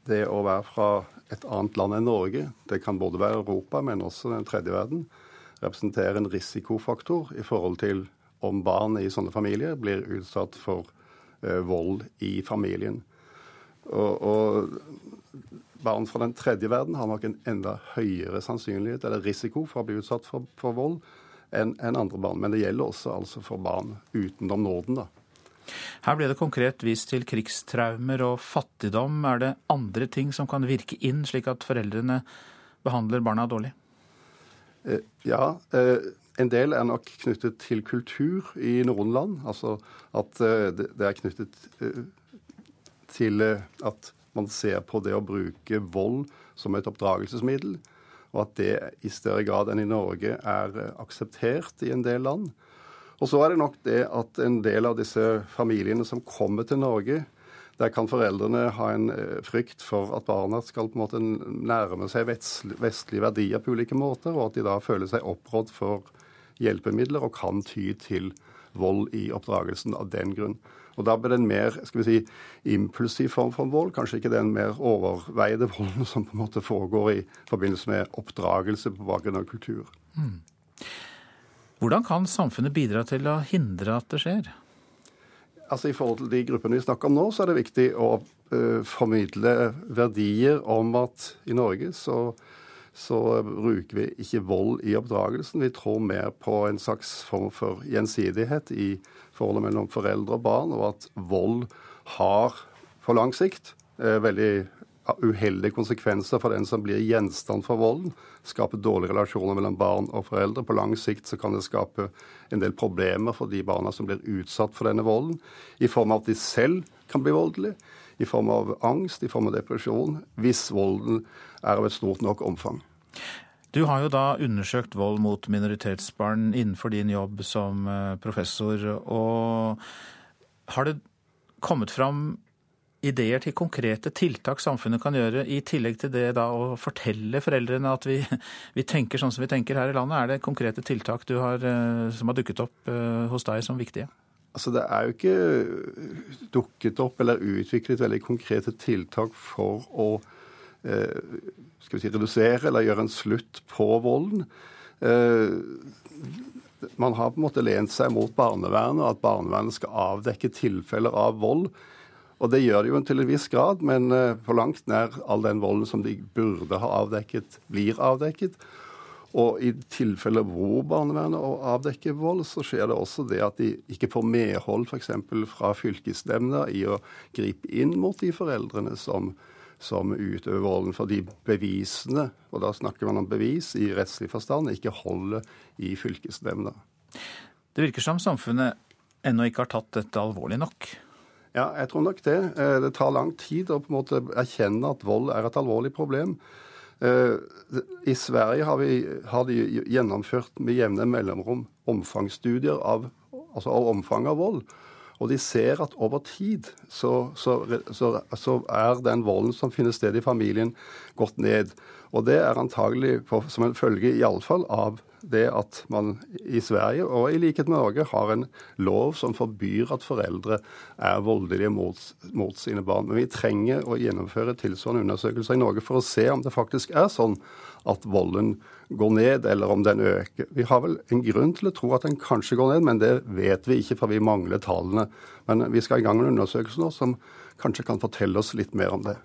det å være fra et annet land enn Norge, det kan både være Europa, men også den tredje verden, representerer en risikofaktor i forhold til om barn i sånne familier blir utsatt for eh, vold i familien. Og, og barn fra den tredje verden har nok en enda høyere sannsynlighet eller risiko for å bli utsatt for, for vold enn en andre barn. Men det gjelder også altså for barn utenom Norden. da. Her ble det konkret vist til krigstraumer og fattigdom. Er det andre ting som kan virke inn, slik at foreldrene behandler barna dårlig? Eh, Ja, eh, en del er nok knyttet til kultur i noen land. Altså at eh, det er knyttet til eh, at man ser på det å bruke vold som et oppdragelsesmiddel. Og at det i større grad enn i Norge er eh, akseptert i en del land. Og så er det nok det at en del av disse familiene som kommer til Norge, der kan foreldrene ha en eh, frykt for at barna skal på en måte nærme seg vestlige verdier på ulike måter, og at de da føler seg opprådd for hjelpemidler og kan ty til vold i oppdragelsen av den grunn. Og Da blir det en mer skal vi si, impulsiv form for vold, kanskje ikke den mer overveide volden som på en måte foregår i forbindelse med oppdragelse på bakgrunn av kultur. Mm. Hvordan kan samfunnet bidra til å hindre at det skjer? Altså I forhold til de gruppene vi snakker om nå, så er det viktig å uh, formidle verdier om at i Norge så, så bruker vi ikke vold i oppdragelsen. Vi tror mer på en slags form for gjensidighet i forholdet mellom foreldre og barn, og at vold har på lang sikt eh, veldig uheldige konsekvenser for den som blir gjenstand for volden. Skaper dårlige relasjoner mellom barn og foreldre. På lang sikt kan det skape en del problemer for de barna som blir utsatt for denne volden. I form av at de selv kan bli voldelige, i form av angst, i form av depresjon, hvis volden er av et stort nok omfang. Du har jo da undersøkt vold mot minoritetsbarn innenfor din jobb som eh, professor. Og har det kommet fram ideer til konkrete tiltak samfunnet kan gjøre, i tillegg til det da å fortelle foreldrene at vi, vi tenker sånn som vi tenker her i landet? Er det konkrete tiltak har, eh, som har dukket opp eh, hos deg som viktige? Altså Det er jo ikke dukket opp eller utviklet veldig konkrete tiltak for å skal vi si, redusere eller gjøre en slutt på volden. Eh, man har på en måte lent seg mot barnevernet, og at barnevernet skal avdekke tilfeller av vold. Og det gjør de jo til en viss grad, men eh, på langt nær all den volden som de burde ha avdekket, blir avdekket. Og i tilfeller hvor barnevernet avdekker vold, så skjer det også det at de ikke får medhold f.eks. fra fylkesnemnda i å gripe inn mot de foreldrene som, som utøver volden, fordi bevisene, og da snakker man om bevis i rettslig forstand, ikke holder i fylkesnemnda. Det virker som samfunnet ennå ikke har tatt dette alvorlig nok? Ja, jeg tror nok det. Eh, det tar lang tid å på en måte erkjenne at vold er et alvorlig problem. Eh, I Sverige har, vi, har de gjennomført med jevne mellomrom omfangsstudier av, altså av omfanget av vold. Og de ser at over tid så, så, så, så, er den volden som finner sted i familien, gått ned. Og det er antagelig på, som en følge iallfall av det at man i Sverige, og i likhet med Norge, har en lov som forbyr at foreldre er voldelige mot, mot sine barn. Men vi trenger å gjennomføre tilsvarende undersøkelser i Norge for å se om det faktisk er sånn at volden går ned, eller om den øker. Vi har vel en grunn til å tro at den kanskje går ned, men det vet vi ikke, for vi mangler tallene. Men vi skal i gang med en undersøkelse nå som kanskje kan fortelle oss litt mer om det.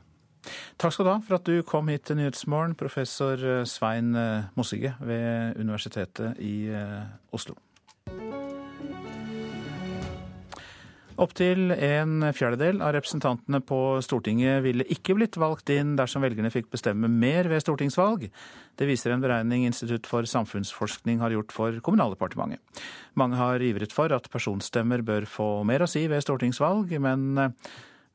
Takk skal du ha for at du kom hit til Nyhetsmorgen, professor Svein Mossige ved Universitetet i eh, Oslo. Opptil en fjerdedel av representantene på Stortinget ville ikke blitt valgt inn dersom velgerne fikk bestemme mer ved stortingsvalg. Det viser en beregning Institutt for samfunnsforskning har gjort for Kommunaldepartementet. Mange har ivret for at personstemmer bør få mer å si ved stortingsvalg, men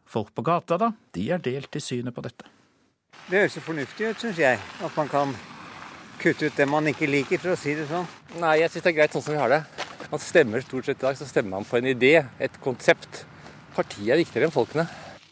Folk på gata, da, de er delt i synet på dette. Det høres jo fornuftig ut, syns jeg. At man kan kutte ut det man ikke liker, for å si det sånn. Nei, jeg syns det er greit sånn som vi har det. Man stemmer stort sett i dag, så stemmer man på en idé, et konsept. Partiet er viktigere enn folkene.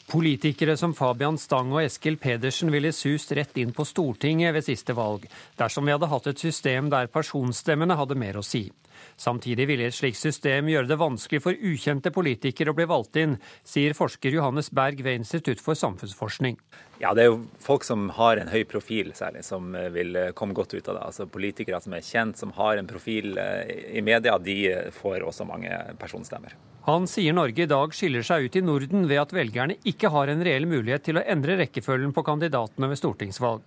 Politikere som Fabian Stang og Eskil Pedersen ville sust rett inn på Stortinget ved siste valg, dersom vi hadde hatt et system der personstemmene hadde mer å si. Samtidig ville et slikt system gjøre det vanskelig for ukjente politikere å bli valgt inn, sier forsker Johannes Berg ved Institutt for samfunnsforskning. Ja, Det er jo folk som har en høy profil, særlig, som eh, vil eh, komme godt ut av det. Altså Politikere som er kjent, som har en profil eh, i media, de får også mange personstemmer. Han sier Norge i dag skiller seg ut i Norden ved at velgerne ikke har en reell mulighet til å endre rekkefølgen på kandidatene ved stortingsvalg.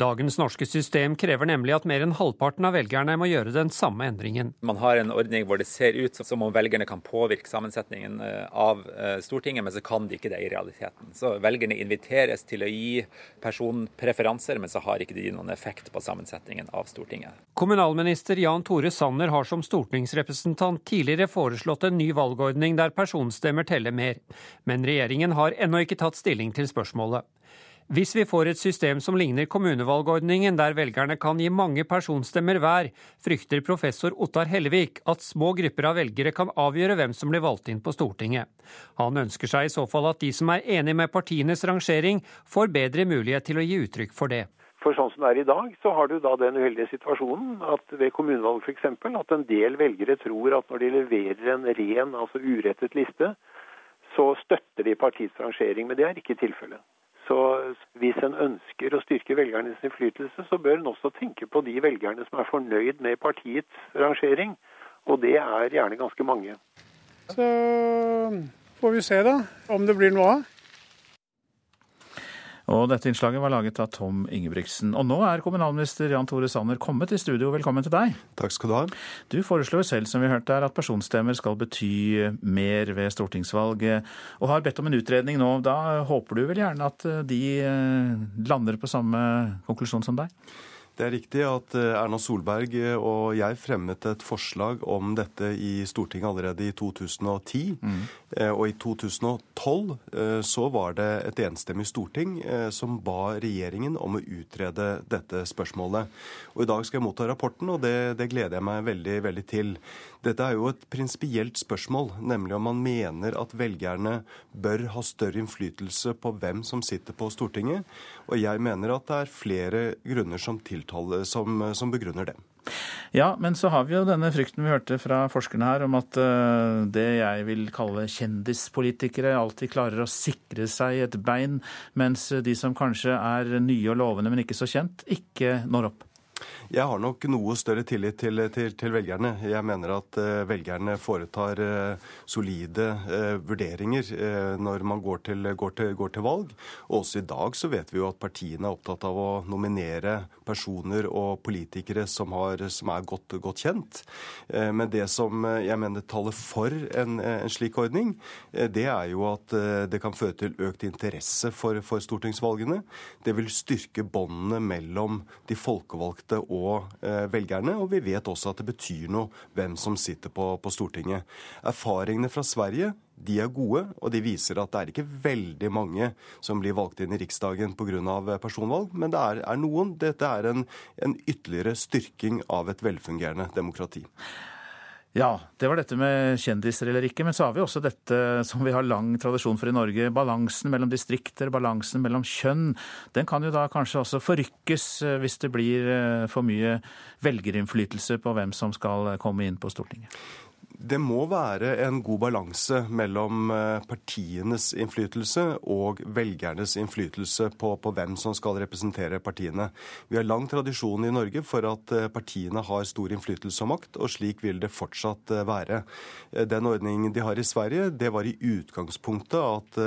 Dagens norske system krever nemlig at mer enn halvparten av velgerne må gjøre den samme endringen. Man har en ordning hvor det ser ut som om velgerne kan påvirke sammensetningen av Stortinget, men så kan de ikke det i realiteten. Så velgerne inviteres til å gi personpreferanser, men så har ikke de noen effekt på sammensetningen av Stortinget. Kommunalminister Jan Tore Sanner har som stortingsrepresentant tidligere foreslått en ny valgordning der personstemmer teller mer, men regjeringen har ennå ikke tatt stilling til spørsmålet. Hvis vi får et system som ligner kommunevalgordningen, der velgerne kan gi mange personstemmer hver, frykter professor Ottar Hellevik at små grupper av velgere kan avgjøre hvem som blir valgt inn på Stortinget. Han ønsker seg i så fall at de som er enig med partienes rangering, får bedre mulighet til å gi uttrykk for det. For sånn som det er i dag, så har du da den uheldige situasjonen at ved kommunevalg f.eks. at en del velgere tror at når de leverer en ren, altså urettet liste, så støtter de partiets rangering. Men det er ikke tilfellet. Så hvis en ønsker å styrke velgernes innflytelse, så bør en også tenke på de velgerne som er fornøyd med partiets rangering. Og det er gjerne ganske mange. Så får vi se da, om det blir noe av. Og dette innslaget var laget av Tom Ingebrigtsen. Og nå er kommunalminister Jan Tore Sanner kommet i studio. Velkommen til deg. Takk skal du ha. Du foreslår selv, som vi hørte her, at personstemmer skal bety mer ved stortingsvalg, og har bedt om en utredning nå. Da håper du vel gjerne at de eh, lander på samme konklusjon som deg? Det er riktig at eh, Erna Solberg eh, og jeg fremmet et forslag om dette i Stortinget allerede i 2010. Mm. Eh, og i 2012 så var det et enstemmig storting som ba regjeringen om å utrede dette spørsmålet. Og I dag skal jeg motta rapporten, og det, det gleder jeg meg veldig, veldig til. Dette er jo et prinsipielt spørsmål, nemlig om man mener at velgerne bør ha større innflytelse på hvem som sitter på Stortinget. Og jeg mener at det er flere grunner som, tiltaler, som, som begrunner det. Ja, men så har vi jo denne frykten vi hørte fra forskerne her om at uh, det jeg vil kalle kjendispolitikere alltid klarer å sikre seg et bein, mens de som kanskje er nye og lovende, men ikke så kjent, ikke når opp. Jeg har nok noe større tillit til, til, til velgerne. Jeg mener at uh, velgerne foretar uh, solide uh, vurderinger når man går til, går, går til, valg. Og også i dag så vet vi jo at partiene er opptatt av å nominere personer og politikere som, har, som er godt, godt, kjent. Men det som jeg mener taler for en, en slik ordning, det er jo at det kan føre til økt interesse for, for stortingsvalgene. Det vil styrke båndene mellom de folkevalgte og eh, velgerne. Og vi vet også at det betyr noe hvem som sitter på, på Stortinget. Erfaringene fra Sverige de er gode, og de viser at det er ikke veldig mange som blir valgt inn i Riksdagen pga. personvalg, men det er, er noen. Dette er en, en ytterligere styrking av et velfungerende demokrati. Ja, det var dette med kjendiser eller ikke. Men så har vi også dette som vi har lang tradisjon for i Norge. Balansen mellom distrikter, balansen mellom kjønn. Den kan jo da kanskje også forrykkes eh, hvis det blir eh, for mye velgerinnflytelse på hvem som skal komme inn på Stortinget. Det må være en god balanse mellom eh, partienes innflytelse og velgernes innflytelse på, på, hvem som skal representere partiene. Vi har lang tradisjon i Norge for at eh, partiene har stor innflytelse og makt, og slik vil det fortsatt eh, være. Den ordningen de har i Sverige, det var i utgangspunktet at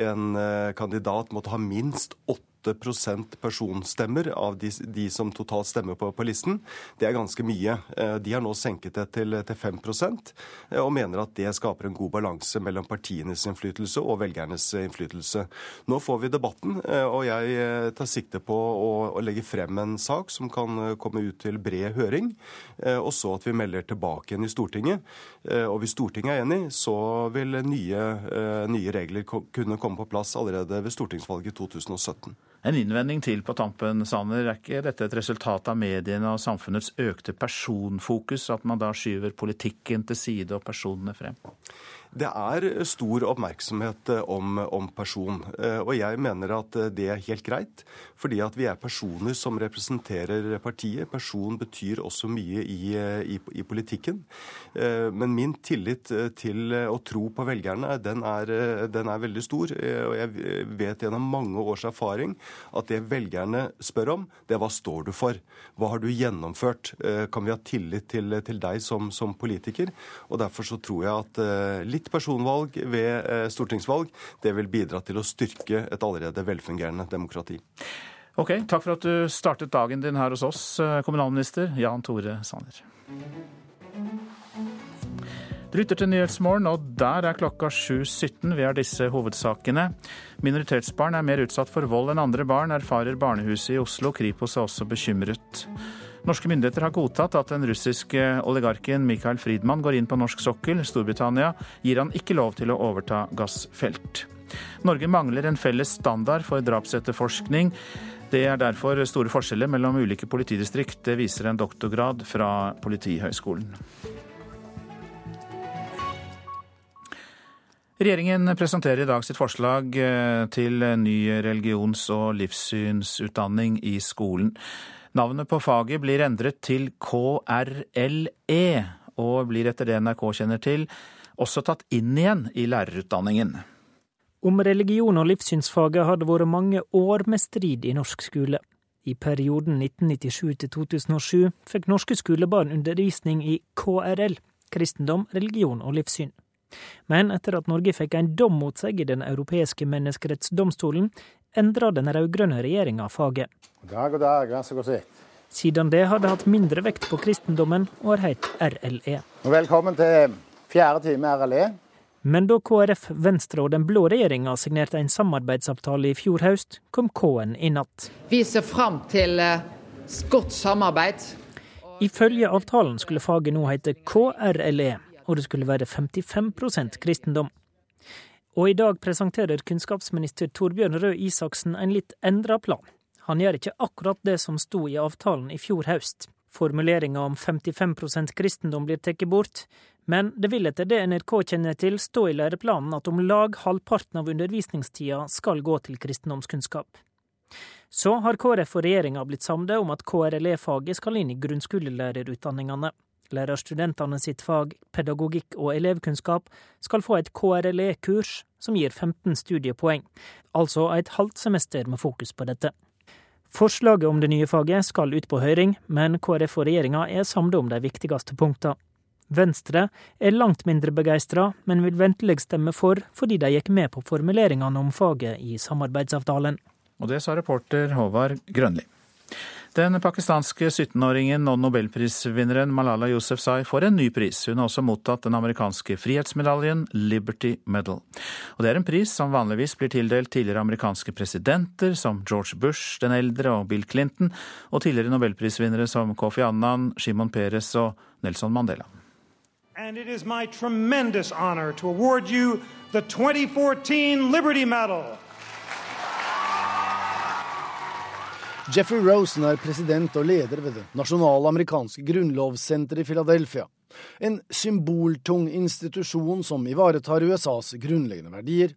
en kandidat måtte ha minst åtte 8% personstemmer av de, de, som totalt stemmer på, på, listen. Det er ganske mye. Eh, de har nå senket det til, til 5 eh, og mener at det skaper en god balanse mellom partienes innflytelse og velgernes innflytelse. Nå får vi debatten, eh, og jeg tar sikte på å, å legge frem en sak som kan komme ut til bred høring, og så at vi melder tilbake igjen i Stortinget. Og hvis Stortinget er enig, så vil nye, nye regler kunne komme på plass allerede ved stortingsvalget i 2017. En innvending til på tampen, Sanner. Er ikke dette et resultat av mediene og samfunnets økte personfokus, at man da skyver politikken til side og personene frem? Det er stor oppmerksomhet eh, om, om, person. Eh, og jeg mener at eh, det er helt greit. Fordi at vi er personer som representerer partiet. Person betyr også mye i, i, i politikken. Men min tillit til å tro på velgerne, den er, den er, veldig stor. Og jeg vet gjennom mange års erfaring at det velgerne spør om, det er hva står du for? Hva har du gjennomført? Kan vi ha tillit til, til deg som, som politiker? Og derfor så tror jeg at litt fritt personvalg ved eh, stortingsvalg, det vil bidra til å styrke et allerede velfungerende demokrati. Ok, Takk for at du startet dagen din her hos oss, eh, kommunalminister Jan Tore Sanner. Du lytter til Nyhetsmorgen, og der er klokka 7.17. Vi har disse hovedsakene. Minoritetsbarn er mer utsatt for vold enn andre barn, erfarer barnehuset i Oslo. Kripos er også bekymret. Norske myndigheter har godtatt at den russiske oligarken Mikael Friedmann går inn på norsk sokkel. Storbritannia gir han ikke lov til å overta gassfelt. Norge mangler en felles standard for drapsetterforskning. Det er derfor store forskjeller mellom ulike politidistrikt. Det viser en doktorgrad fra Politihøgskolen. Regjeringen presenterer i dag sitt forslag eh, til ny religions- og livssynsutdanning i skolen. Navnet på faget blir endret til KRLE, og blir etter det NRK kjenner til, også tatt inn igjen i lærerutdanningen. Om religion og livssynsfaget har det vært mange år med strid i norsk skole. I perioden 1997 til 2007 fikk norske skolebarn undervisning i KRL, kristendom, religion og livssyn. Men etter at Norge fikk en dom mot seg i Den europeiske menneskerettsdomstolen, endra den rød-grønne regjeringa faget. God dag, god dag, vær så god sitt. Siden det har det hatt mindre vekt på kristendommen og har hett RLE. Velkommen til fjerde time RLE. Men da KrF, Venstre og den blå regjeringa signerte en samarbeidsavtale i fjor høst, kom K-en i natt. Vi ser fram til eh, godt samarbeid. Ifølge avtalen skulle faget nå hete KRLE, og det skulle være 55% kristendom. Og i dag presenterer kunnskapsminister Torbjørn Røe Isaksen en litt endra plan. Han gjør ikke akkurat det som sto i avtalen i fjor høst. Formuleringa om 55% kristendom blir tatt bort, men det vil etter det NRK kjenner til stå i læreplanen at om lag halvparten av undervisningstida skal gå til kristendomskunnskap. Så har KrF og regjeringa blitt samde om at KRLE-faget skal inn i grunnskolelærerutdanningene. Lærerstudentene sitt fag pedagogikk og elevkunnskap skal få et KRLE-kurs som gir 15 studiepoeng, altså et halvt semester med fokus på dette. Forslaget om det nye faget skal ut på høring, men KrF og regjeringa er samlet om de viktigste punktene. Venstre er langt mindre begeistra, men vil ventelig stemme for fordi de gikk med på formuleringene om faget i samarbeidsavtalen. Og det sa reporter Håvard Grønli. Den pakistanske 17-åringen og nobelprisvinneren Malala Yousefzai får en ny pris. Hun har også mottatt den amerikanske frihetsmedaljen Liberty Medal. Og Det er en pris som vanligvis blir tildelt tidligere amerikanske presidenter som George Bush den eldre og Bill Clinton, og tidligere nobelprisvinnere som Kofi Annan, Shimon Peres og Nelson Mandela. And it is my tremendous honor to award you the 2014 Liberty Medal. Jeffrey Rosen er president og leder ved det nasjonale amerikanske grunnlovssenteret i Philadelphia. En symboltung institusjon som ivaretar USAs grunnleggende verdier.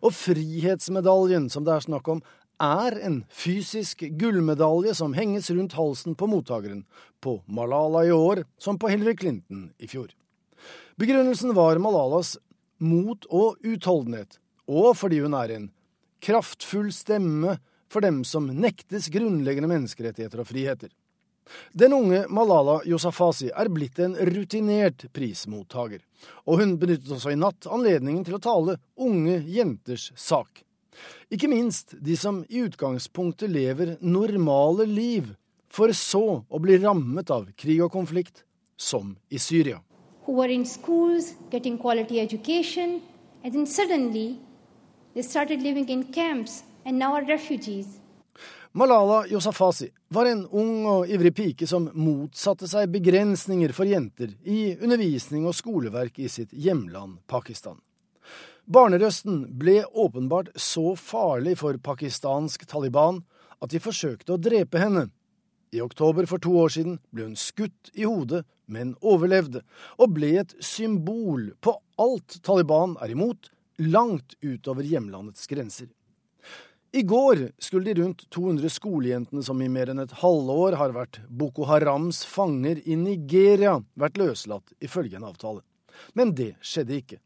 Og frihetsmedaljen som det er snakk om, er en fysisk gullmedalje som henges rundt halsen på mottakeren, på Malala i år som på Hillary Clinton i fjor. Begrunnelsen var Malalas mot og utholdenhet, og fordi hun er en kraftfull stemme for dem som nektes grunnleggende menneskerettigheter og friheter. Den unge Malala Yousafzai er blitt en rutinert prismottaker, og hun benyttet også i natt anledningen til å tale unge jenters sak. Ikke minst de som i utgangspunktet lever normale liv, for så å bli rammet av krig og konflikt, som i Syria. Who were in schools, getting quality education, and then suddenly they started living in camps Malala Yousafzai var en ung og ivrig pike som motsatte seg begrensninger for jenter i undervisning og skoleverk i sitt hjemland Pakistan. Barnerøsten ble åpenbart så farlig for pakistansk Taliban at de forsøkte å drepe henne. I oktober for to år siden ble hun skutt i hodet, men overlevde, og ble et symbol på alt Taliban er imot, langt utover hjemlandets grenser. I går skulle de rundt 200 skolejentene som i mer enn et halvår har vært Boko Harams fanger i Nigeria, vært løslatt, ifølge en avtale. Men det skjedde ikke.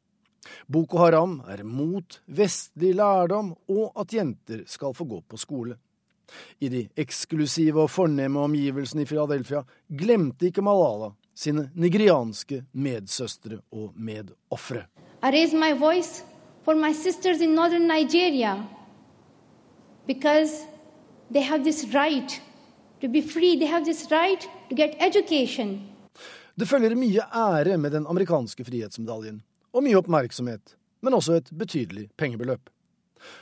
Boko Haram er mot vestlig lærdom og at jenter skal få gå på skole. I de eksklusive og fornemme omgivelsene i Philadelphia glemte ikke Malala sine nigerianske medsøstre og medofre. I raise my voice for my sisters in northern Nigeria because they have this right to be free, they have this right to get education. Det følger mye ære med den amerikanske frihetsmedaljen, og mye oppmerksomhet, men også et betydelig pengebeløp.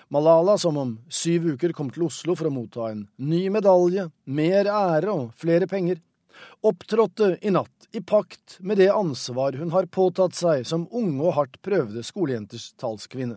Malala, som om syv uker kom til Oslo for å motta en ny medalje, mer ære og flere penger, opptrådte i natt i pakt med det ansvar hun har påtatt seg som unge og hardt prøvde skolejenters talskvinne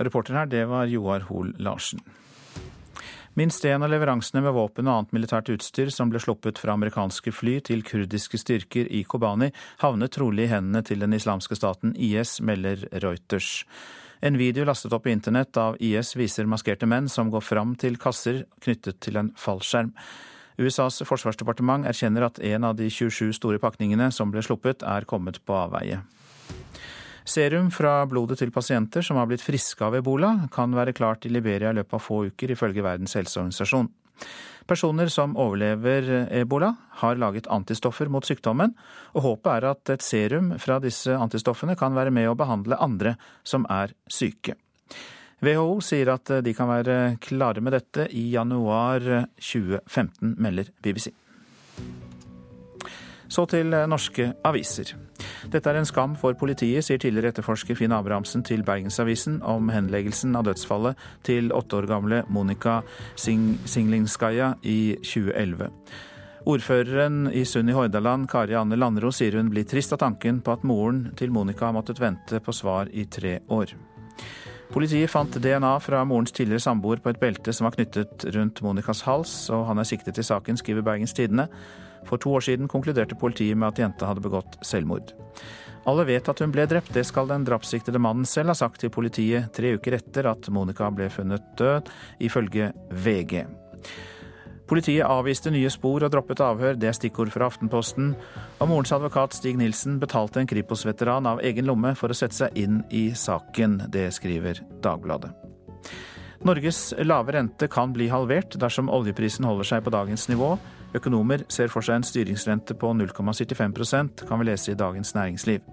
og reporter her, det var Joar Hoel Larsen. Minst en av leveransene med våpen og annet militært utstyr som ble sluppet fra amerikanske fly til kurdiske styrker i Kobani, havnet trolig i hendene til den islamske staten IS, melder Reuters. En video lastet opp i internett av IS viser maskerte menn som går fram til kasser knyttet til en fallskjerm. USAs forsvarsdepartement erkjenner at en av de 27 store pakningene som ble sluppet, er kommet på avveie. Serum fra blodet til pasienter som har blitt friske av ebola, kan være klart i Liberia i løpet av få uker, ifølge Verdens helseorganisasjon. Personer som overlever ebola, har laget antistoffer mot sykdommen, og håpet er at et serum fra disse antistoffene kan være med å behandle andre som er syke. WHO sier at de kan være klare med dette i januar 2015, melder BBC. Så til norske aviser. Dette er en skam for politiet, sier tidligere etterforsker Finn Abrahamsen til Bergensavisen om henleggelsen av dødsfallet til åtte år gamle Monica Sing Singlingskaja i 2011. Ordføreren i Sund i Hordaland, Kari Anne Landro, sier hun blir trist av tanken på at moren til Monica har måttet vente på svar i tre år. Politiet fant DNA fra morens tidligere samboer på et belte som var knyttet rundt Monicas hals, og han er siktet i saken, skriver Bergens Tidende. For to år siden konkluderte politiet med at jenta hadde begått selvmord. Alle vet at hun ble drept, det skal den drapssiktede mannen selv ha sagt til politiet tre uker etter at Monica ble funnet død, ifølge VG. Politiet avviste nye spor og droppet avhør, det er stikkord fra Aftenposten. Og morens advokat Stig Nilsen betalte en Kripos-veteran av egen lomme for å sette seg inn i saken. Det skriver Dagbladet. Norges lave rente kan bli halvert dersom oljeprisen holder seg på dagens nivå. Økonomer ser for seg en styringsrente på 0,75% kan vi lese i Dagens Næringsliv.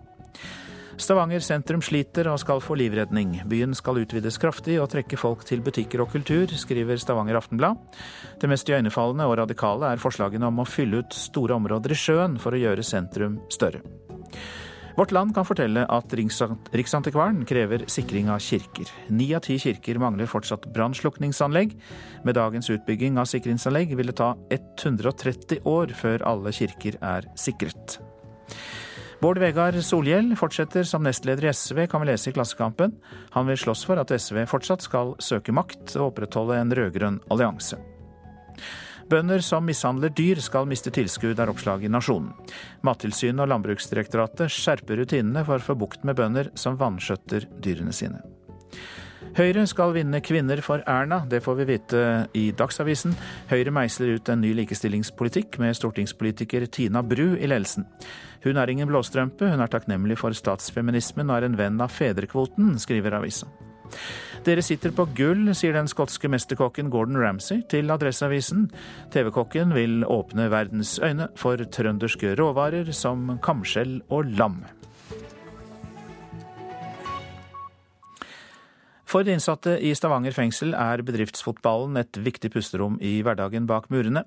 Stavanger sentrum sliter og skal få livredning. Byen skal utvides kraftig og trekke folk til butikker og kultur, skriver Stavanger Aftenblad. Det mest iøynefallende og radikale er forslagene om å fylle ut store områder i sjøen for å gjøre sentrum større. Vårt Land kan fortelle at Riksantikvaren krever sikring av kirker. Ni av ti kirker mangler fortsatt brannslukningsanlegg. Med dagens utbygging av sikringsanlegg vil det ta 130 år før alle kirker er sikret. Bård Vegar Solhjell fortsetter som nestleder i SV, kan vi lese i Klassekampen. Han vil slåss for at SV fortsatt skal søke makt og opprettholde en rød-grønn allianse. Bønder som mishandler dyr skal miste tilskudd, er oppslag i Nasjonen. Mattilsynet og Landbruksdirektoratet skjerper rutinene for å få bukt med bønder som vanskjøtter dyrene sine. Høyre skal vinne kvinner for Erna, det får vi vite i Dagsavisen. Høyre meisler ut en ny likestillingspolitikk med stortingspolitiker Tina Bru i ledelsen. Hun er ingen blåstrømpe, hun er takknemlig for statsfeminismen og er en venn av fedrekvoten, skriver avisa. Dere sitter på gull, sier den skotske mesterkokken Gordon Ramsay til Adresseavisen. TV-kokken vil åpne verdens øyne for trønderske råvarer som kamskjell og lam. For de innsatte i Stavanger fengsel er bedriftsfotballen et viktig pusterom i hverdagen bak murene.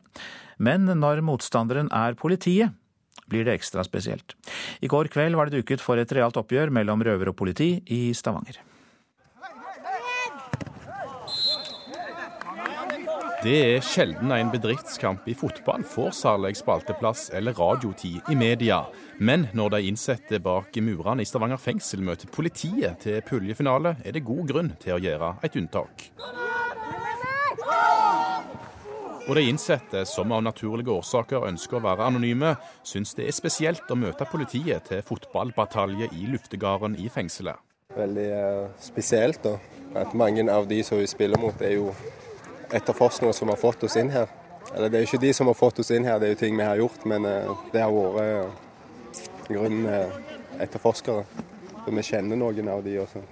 Men når motstanderen er politiet, blir det ekstra spesielt. I går kveld var det duket for et realt oppgjør mellom røver og politi i Stavanger. Det er sjelden en bedriftskamp i fotball får særlig spalteplass eller radiotid i media. Men når de innsatte bak murene i Stavanger fengsel møter politiet til puljefinale, er det god grunn til å gjøre et unntak. Og de innsatte, som av naturlige årsaker ønsker å være anonyme, syns det er spesielt å møte politiet til fotballbatalje i luftegarden i fengselet. Veldig uh, spesielt da, at mange av de som vi spiller mot, er jo etterforskere som har fått oss inn her. Eller det er jo ikke de som har fått oss inn her, det er jo ting vi har gjort, men uh, det har vært uh, grunnen uh, etterforskere. Så vi kjenner noen av de også.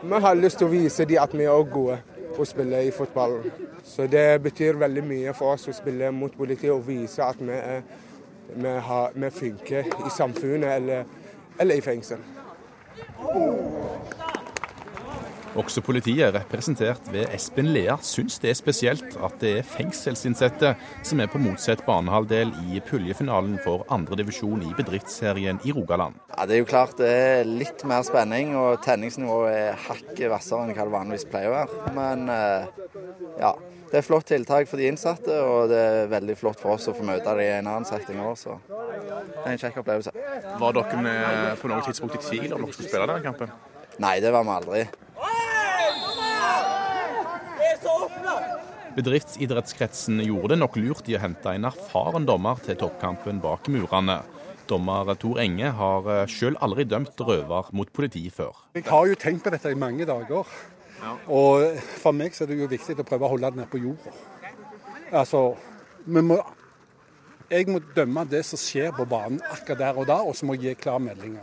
Vi har lyst til å vise dem at vi er gode og spiller i fotball. Så det betyr veldig mye for oss å spille mot politiet og vise at vi, er, vi, har, vi funker i samfunnet eller, eller i fengsel. Også politiet, representert ved Espen Lea, syns det er spesielt at det er fengselsinnsatte som er på motsatt banehalvdel i puljefinalen for andredivisjon i bedriftsserien i Rogaland. Ja, det er jo klart det er litt mer spenning, og tenningsnivået er hakket hvassere enn hva det vanligvis pleier å være. Men eh, ja, det er flott tiltak for de innsatte, og det er veldig flott for oss å få møte dem i en annen setting òg, så det er en kjekk opplevelse. Var dere på noe tidspunkt i tvil om dere skulle spille denne kampen? Nei, det var vi aldri. Bedriftsidrettskretsen gjorde det nok lurt i å hente en erfaren dommer til toppkampen bak murene. Dommer Tor Enge har sjøl aldri dømt røver mot politi før. Jeg har jo tenkt på dette i mange dager. Og for meg så er det jo viktig å prøve å holde det nede på jorda. Altså, vi må, jeg må dømme det som skjer på banen akkurat der og da, og så må jeg gi klare melding.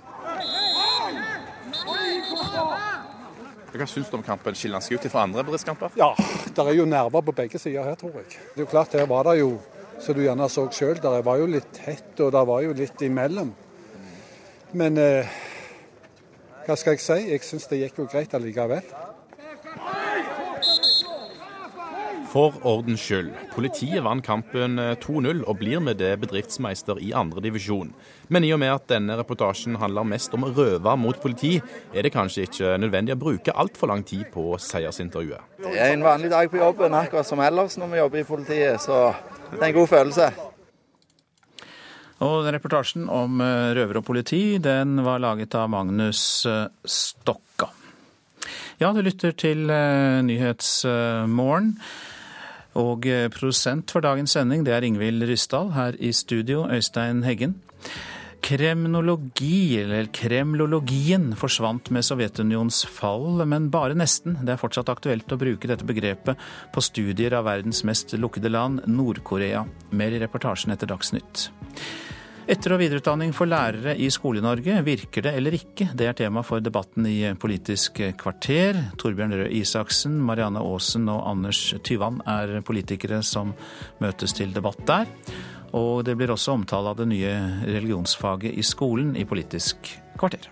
Hva syns du om kampen? Skiller den seg ut fra andre bedriftskamper? Ja, det er jo nerver på begge sider her, tror jeg. Det er jo klart, Her var det jo, som du gjerne så sjøl, det var jo litt tett og det var jo litt imellom. Men eh, hva skal jeg si? Jeg syns det gikk jo greit allikevel. For ordens skyld, politiet vant kampen 2-0 og blir med det bedriftsmeister i andredivisjon. Men i og med at denne reportasjen handler mest om røver mot politi, er det kanskje ikke nødvendig å bruke altfor lang tid på seiersintervjuet. Det er en vanlig dag på jobben, akkurat som ellers når vi jobber i politiet, så det er en god følelse. Og reportasjen om eh, røver og politi, den var laget av Magnus eh, Stokka. Ja, du lytter til eh, Nyhetsmorgen. Og produsent for dagens sending, det er Ingvild Ryssdal. Her i studio, Øystein Heggen. Kremnologi, eller kremlologien, forsvant med Sovjetunions fall, men bare nesten. Det er fortsatt aktuelt å bruke dette begrepet på studier av verdens mest lukkede land, Nord-Korea. Mer i reportasjen etter Dagsnytt. Etter- og videreutdanning for lærere i Skole-Norge, virker det eller ikke? Det er tema for debatten i Politisk kvarter. Torbjørn Røe Isaksen, Marianne Aasen og Anders Tyvand er politikere som møtes til debatt der. Og det blir også omtale av det nye religionsfaget i skolen i Politisk kvarter.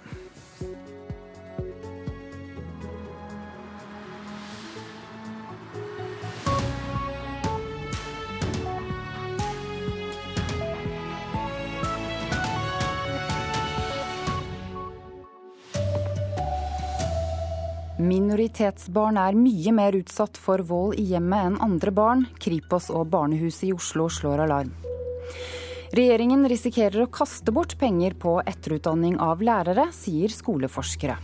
Minoritetsbarn er mye mer utsatt for vold i hjemmet enn andre barn. Kripos og barnehuset i Oslo slår alarm. Regjeringen risikerer å kaste bort penger på etterutdanning av lærere, sier skoleforskere.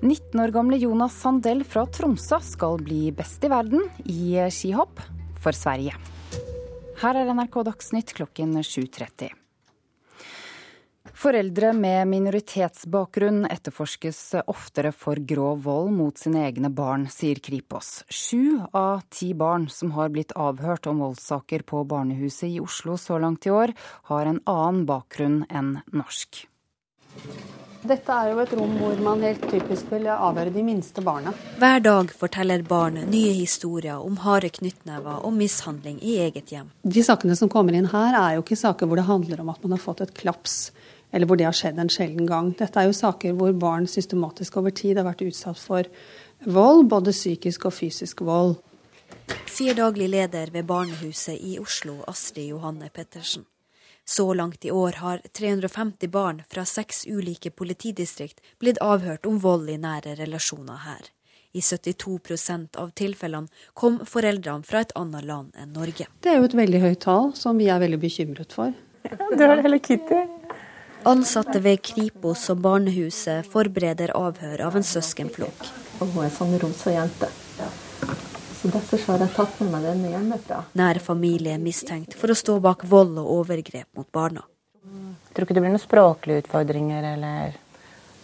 19 år gamle Jonas Sandell fra Tromsø skal bli best i verden i skihopp for Sverige. Her er NRK Dagsnytt klokken 7.30. Foreldre med minoritetsbakgrunn etterforskes oftere for grov vold mot sine egne barn, sier Kripos. Sju av ti barn som har blitt avhørt om voldssaker på barnehuset i Oslo så langt i år, har en annen bakgrunn enn norsk. Dette er jo et rom hvor man helt typisk vil avhøre de minste barna. Hver dag forteller barn nye historier om harde knyttnever og mishandling i eget hjem. De sakene som kommer inn her, er jo ikke saker hvor det handler om at man har fått et klaps eller hvor det har skjedd en sjelden gang. Dette er jo saker hvor barn systematisk over tid har vært utsatt for vold, både psykisk og fysisk vold. Sier daglig leder ved barnehuset i Oslo, Astrid Johanne Pettersen. Så langt i år har 350 barn fra seks ulike politidistrikt blitt avhørt om vold i nære relasjoner her. I 72% av tilfellene kom foreldrene fra et annet land enn Norge. Det er jo et veldig høyt tall som vi er veldig bekymret for. Du har hele Kitty. Ansatte ved Kripos og barnehuset forbereder avhør av en søskenflokk. Hun er sånn rosa. Så Derfor har jeg tatt med meg denne hjemmefra. Nær familie er mistenkt for å stå bak vold og overgrep mot barna. Jeg tror ikke det blir noen språklige utfordringer eller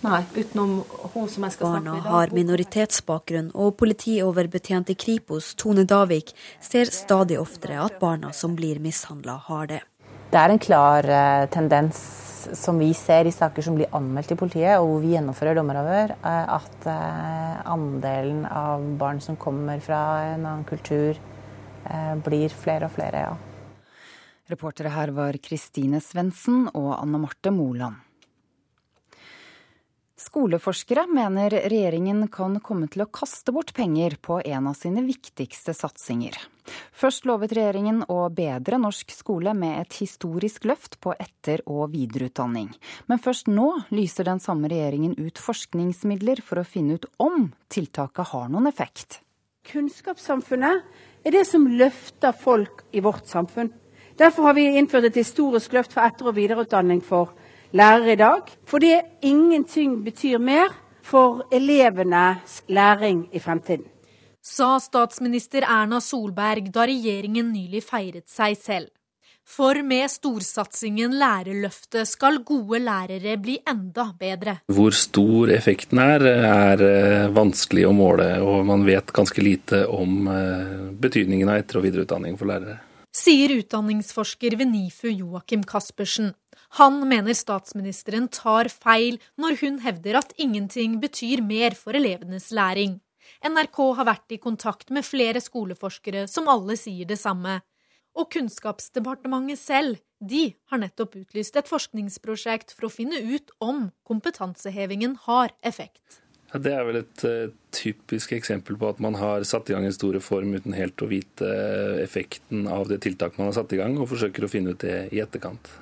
Nei, utenom hun som jeg skal Barna har minoritetsbakgrunn, og politioverbetjent i Kripos, Tone Davik, ser stadig oftere at barna som blir mishandla, har det. Det er en klar uh, tendens som vi ser i saker som blir anmeldt til politiet, og hvor vi gjennomfører dommeravhør, at eh, andelen av barn som kommer fra en annen kultur, eh, blir flere og flere, ja. Reportere her var Kristine Svendsen og Anne Marte Moland. Skoleforskere mener regjeringen kan komme til å kaste bort penger på en av sine viktigste satsinger. Først lovet regjeringen å bedre norsk skole med et historisk løft på etter- og videreutdanning. Men først nå lyser den samme regjeringen ut forskningsmidler for å finne ut om tiltaket har noen effekt. Kunnskapssamfunnet er det som løfter folk i vårt samfunn. Derfor har vi innført et historisk løft for etter- og videreutdanning for lærere i dag. Fordi ingenting betyr mer for elevenes læring i fremtiden. Sa statsminister Erna Solberg da regjeringen nylig feiret seg selv. For med storsatsingen Lærerløftet skal gode lærere bli enda bedre. Hvor stor effekten er, er eh, vanskelig å måle, og man vet ganske lite om eh, betydningen av etter- og videreutdanning for lærere. Sier utdanningsforsker ved NIFU Joakim Caspersen. Han mener statsministeren tar feil når hun hevder at ingenting betyr mer for elevenes læring. NRK har vært i kontakt med flere skoleforskere som alle sier det samme. Og Kunnskapsdepartementet selv, de har nettopp utlyst et forskningsprosjekt for å finne ut om kompetansehevingen har effekt. Ja, det er vel et uh, typisk eksempel på at man har satt i gang en stor reform uten helt å vite effekten av det tiltaket man har satt i gang, og forsøker å finne ut det i etterkant.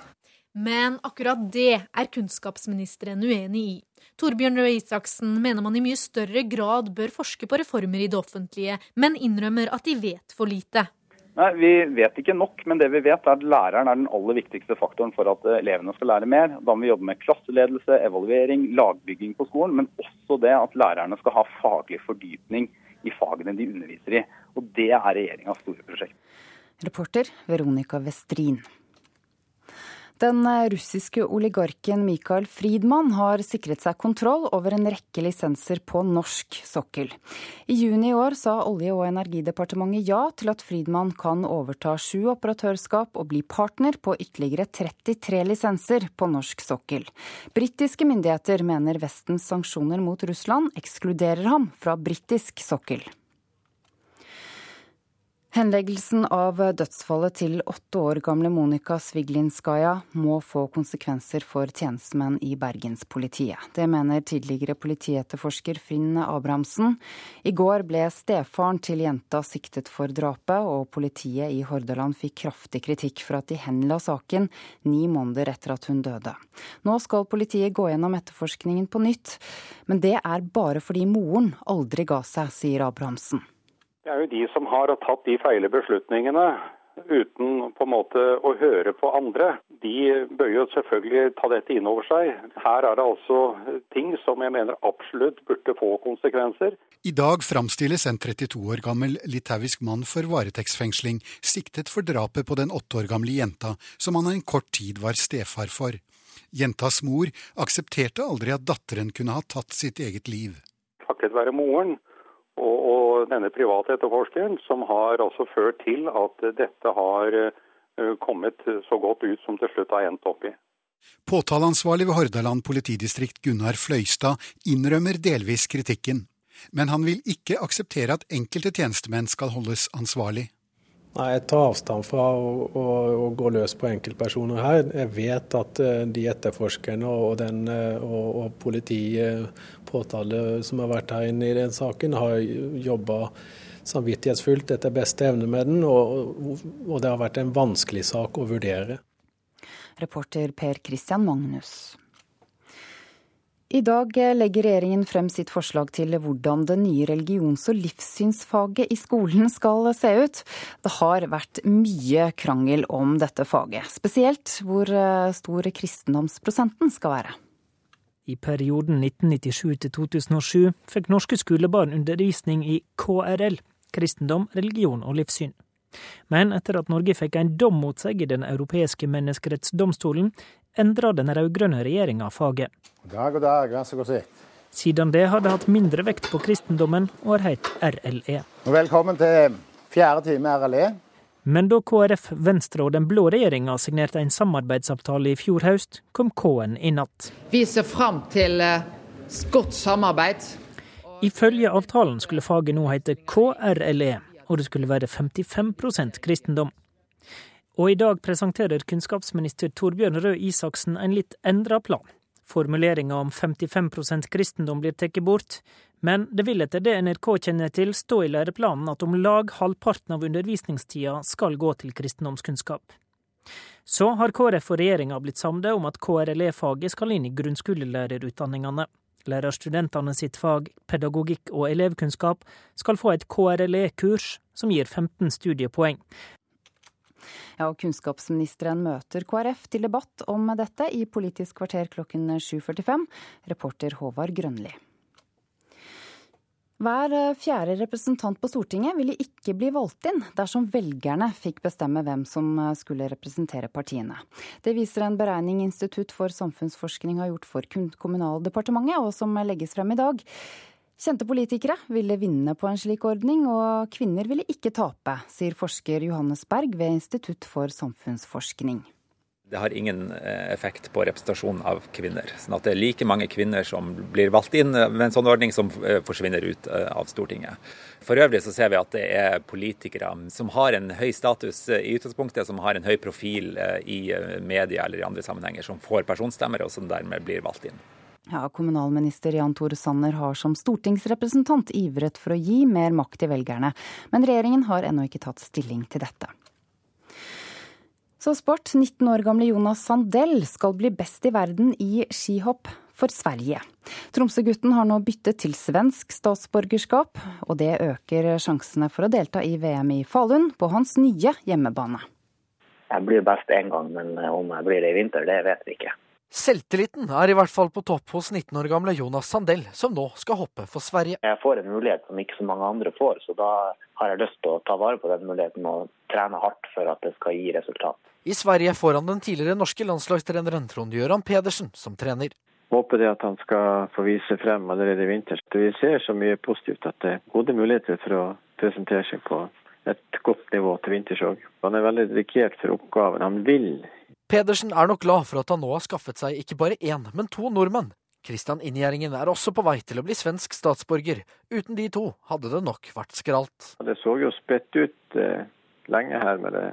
Men akkurat det er kunnskapsministeren uenig i. Torbjørn Røe Isaksen mener man i mye større grad bør forske på reformer i det offentlige, men innrømmer at de vet for lite. Nei, Vi vet ikke nok, men det vi vet er at læreren er den aller viktigste faktoren for at elevene skal lære mer. Da må vi jobbe med klasseledelse, evaluering, lagbygging på skolen, men også det at lærerne skal ha faglig fordypning i fagene de underviser i. Og Det er regjeringas store prosjekt. Reporter Veronica Westrin. Den russiske oligarken Mikael Friedmann har sikret seg kontroll over en rekke lisenser på norsk sokkel. I juni i år sa Olje- og energidepartementet ja til at Friedmann kan overta sju operatørskap og bli partner på ytterligere 33 lisenser på norsk sokkel. Britiske myndigheter mener Vestens sanksjoner mot Russland ekskluderer ham fra britisk sokkel. Henleggelsen av dødsfallet til åtte år gamle Monika Sviglinskaja må få konsekvenser for tjenestemenn i Bergenspolitiet. Det mener tidligere politietterforsker Finn Abrahamsen. I går ble stefaren til jenta siktet for drapet, og politiet i Hordaland fikk kraftig kritikk for at de henla saken ni måneder etter at hun døde. Nå skal politiet gå gjennom etterforskningen på nytt, men det er bare fordi moren aldri ga seg, sier Abrahamsen. Det er jo de som har tatt de feile beslutningene uten på en måte å høre på andre. De bør jo selvfølgelig ta dette inn over seg. Her er det altså ting som jeg mener absolutt burde få konsekvenser. I dag framstilles en 32 år gammel litauisk mann for varetektsfengsling, siktet for drapet på den åtte år gamle jenta som han en kort tid var stefar for. Jentas mor aksepterte aldri at datteren kunne ha tatt sitt eget liv. Takket være moren og, og denne private etterforskeren, som har altså ført til at dette har uh, kommet så godt ut som til slutt har endt opp i. Påtaleansvarlig ved Hordaland politidistrikt Gunnar Fløystad innrømmer delvis kritikken, men han vil ikke akseptere at enkelte tjenestemenn skal holdes ansvarlig. Nei, Jeg tar avstand fra å, å, å, gå løs på enkeltpersoner her. Jeg vet at de etterforskerne og, den, og, og politiet, påtale som har vært her inne i den saken, har jobba samvittighetsfullt etter beste evne med den, og, og det har vært en vanskelig sak å vurdere. Reporter Per Christian Magnus. I dag legger regjeringen frem sitt forslag til hvordan det nye religions- og livssynsfaget i skolen skal se ut. Det har vært mye krangel om dette faget, spesielt hvor stor kristendomsprosenten skal være. I perioden 1997 til 2007 fikk norske skolebarn undervisning i KRL, kristendom, religion og livssyn. Men etter at Norge fikk en dom mot seg i Den europeiske menneskerettsdomstolen, endra den rød-grønne regjeringa faget. God dag, god dag. Vær så god sitt. Siden det har det hatt mindre vekt på kristendommen og har hett RLE. Velkommen til fjerde time RLE. Men da KrF, Venstre og den blå regjeringa signerte en samarbeidsavtale i fjor høst, kom K-en i natt. Vi ser fram til godt samarbeid. Ifølge avtalen skulle faget nå hete KRLE, og det skulle være 55% kristendom. Og i dag presenterer kunnskapsminister Torbjørn Røe Isaksen en litt endra plan. Formuleringa om 55% kristendom blir tatt bort, men det vil etter det NRK kjenner til stå i læreplanen at om lag halvparten av undervisningstida skal gå til kristendomskunnskap. Så har KrF og regjeringa blitt samde om at KRLE-faget skal inn i grunnskolelærerutdanningene. Lærerstudentene sitt fag, pedagogikk og elevkunnskap, skal få et KRLE-kurs som gir 15 studiepoeng. Ja, og Kunnskapsministeren møter KrF til debatt om dette i Politisk kvarter klokken 7.45. Reporter Håvard Grønli. Hver fjerde representant på Stortinget ville ikke bli valgt inn dersom velgerne fikk bestemme hvem som skulle representere partiene. Det viser en beregning Institutt for samfunnsforskning har gjort for Kommunaldepartementet, og som legges frem i dag. Kjente politikere ville vinne på en slik ordning, og kvinner ville ikke tape, sier forsker Johannes Berg ved Institutt for samfunnsforskning. Det har ingen effekt på representasjonen av kvinner. Sånn at det er like mange kvinner som blir valgt inn med en sånn ordning, som forsvinner ut av Stortinget. For øvrig så ser vi at det er politikere som har en høy status i utgangspunktet, som har en høy profil i media eller i andre sammenhenger, som får personstemmer, og som dermed blir valgt inn. Ja, Kommunalminister Jan Tore Sanner har som stortingsrepresentant ivret for å gi mer makt til velgerne, men regjeringen har ennå ikke tatt stilling til dette. Så sport. 19 år gamle Jonas Sandell skal bli best i verden i skihopp. for Sverige. Tromsø-gutten har nå byttet til svensk statsborgerskap, og det øker sjansene for å delta i VM i Falun på hans nye hjemmebane. Jeg blir best én gang, men om jeg blir det i vinter, det vet vi ikke. Selvtilliten er i hvert fall på topp hos 19 år gamle Jonas Sandell, som nå skal hoppe for Sverige. Jeg får en mulighet som ikke så mange andre får, så da har jeg lyst til å ta vare på den muligheten og trene hardt for at det skal gi resultat. I Sverige får han den tidligere norske landslagstreneren Trond-Gøran Pedersen som trener. Håper det at han skal få vise frem allerede i vinter. Vi ser så mye positivt at det er gode muligheter for å presentere seg på et godt nivå til vinters òg. Han er veldig dedikert for oppgaven. Han vil Pedersen er nok glad for at han nå har skaffet seg ikke bare én, men to nordmenn. Kristian Inngjerdingen er også på vei til å bli svensk statsborger. Uten de to hadde det nok vært skralt. Det så jo spett ut eh, lenge her med det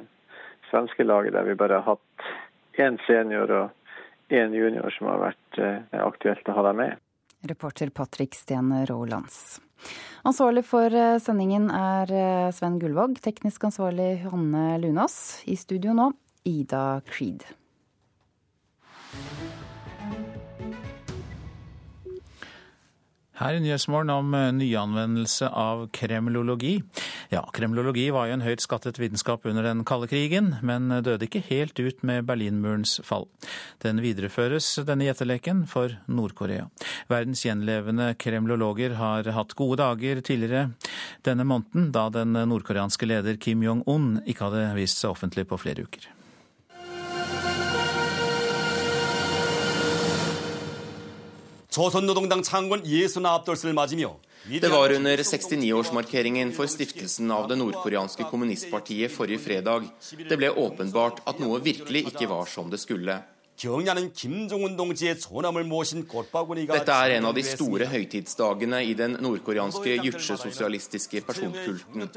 svenske laget, der vi bare har hatt én senior og én junior som har vært eh, aktuelt å ha dem med. Reporter Patrick Sten Rolands. Ansvarlig for eh, sendingen er eh, Sven Gullvåg, teknisk ansvarlig Hanne Lunas. I studio nå Ida Creed. Her i Nyhetsmorgen om eh, nyanvendelse av kremlologi. Ja, kremlologi var jo en høyt skattet vitenskap under den kalde krigen, men døde ikke helt ut med Berlinmurens fall. Den videreføres, denne gjetteleken, for Nord-Korea. Verdens gjenlevende kremlologer har hatt gode dager tidligere denne måneden, da den nordkoreanske leder Kim Jong-un ikke hadde vist seg offentlig på flere uker. Det var under 69-årsmarkeringen for stiftelsen av det nordkoreanske kommunistpartiet forrige fredag det ble åpenbart at noe virkelig ikke var som det skulle. Dette er en av de store høytidsdagene i den nordkoreanske juche-sosialistiske personkulten.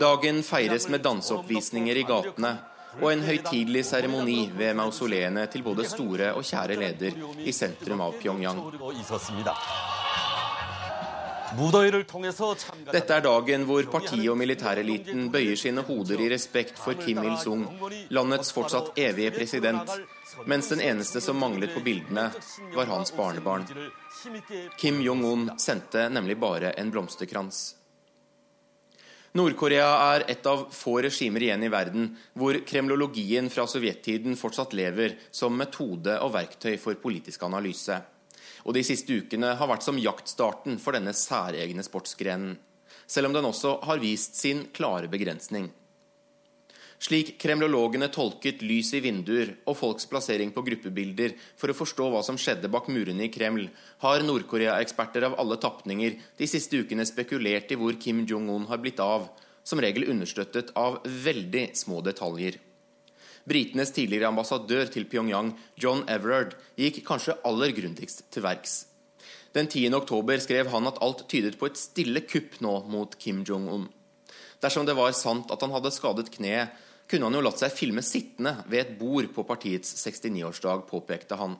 Dagen feires med danseoppvisninger i gatene og en høytidelig seremoni ved mausoleene til både store og kjære leder i sentrum av Pyongyang. Dette er dagen hvor partiet og militæreliten bøyer sine hoder i respekt for Kim Il-sung, landets fortsatt evige president, mens den eneste som manglet på bildene, var hans barnebarn. Kim Jong-un sendte nemlig bare en blomsterkrans. Nord-Korea er et av få regimer igjen i verden hvor kremlologien fra sovjettiden fortsatt lever som metode og verktøy for politisk analyse. Og de siste ukene har vært som jaktstarten for denne særegne sportsgrenen. Selv om den også har vist sin klare begrensning. Slik kremlologene tolket lys i vinduer og folks plassering på gruppebilder for å forstå hva som skjedde bak murene i Kreml, har Nord-Korea-eksperter av alle tapninger de siste ukene spekulert i hvor Kim Jong-un har blitt av, som regel understøttet av veldig små detaljer. Britenes tidligere ambassadør til Pyongyang, John Everard, gikk kanskje aller grundigst til verks. Den 10. oktober skrev han at alt tydet på et stille kupp nå mot Kim Jong-un. Dersom det var sant at han hadde skadet kneet, kunne han jo latt seg filme sittende ved et bord på partiets 69-årsdag, påpekte han.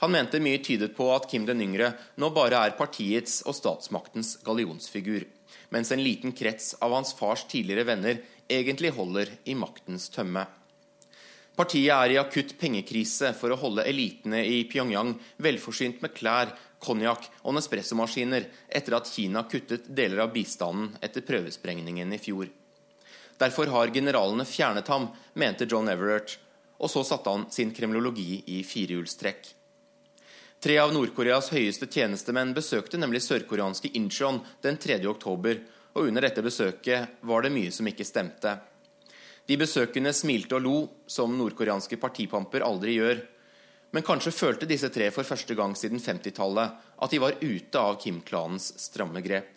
Han mente mye tydet på at Kim den yngre nå bare er partiets og statsmaktens gallionsfigur, mens en liten krets av hans fars tidligere venner egentlig holder i maktens tømme. Partiet er i akutt pengekrise for å holde elitene i Pyongyang velforsynt med klær, konjakk og Nespresso-maskiner etter at Kina kuttet deler av bistanden etter prøvesprengningen i fjor. Derfor har generalene fjernet ham, mente John Everett, og så satte han sin kremlologi i firehjulstrekk. Tre av Nord-Koreas høyeste tjenestemenn besøkte nemlig sørkoreanske Incheon den 3. oktober, og under dette besøket var det mye som ikke stemte. De besøkende smilte og lo, som nordkoreanske partipamper aldri gjør. Men kanskje følte disse tre for første gang siden 50-tallet at de var ute av Kim-klanens stramme grep.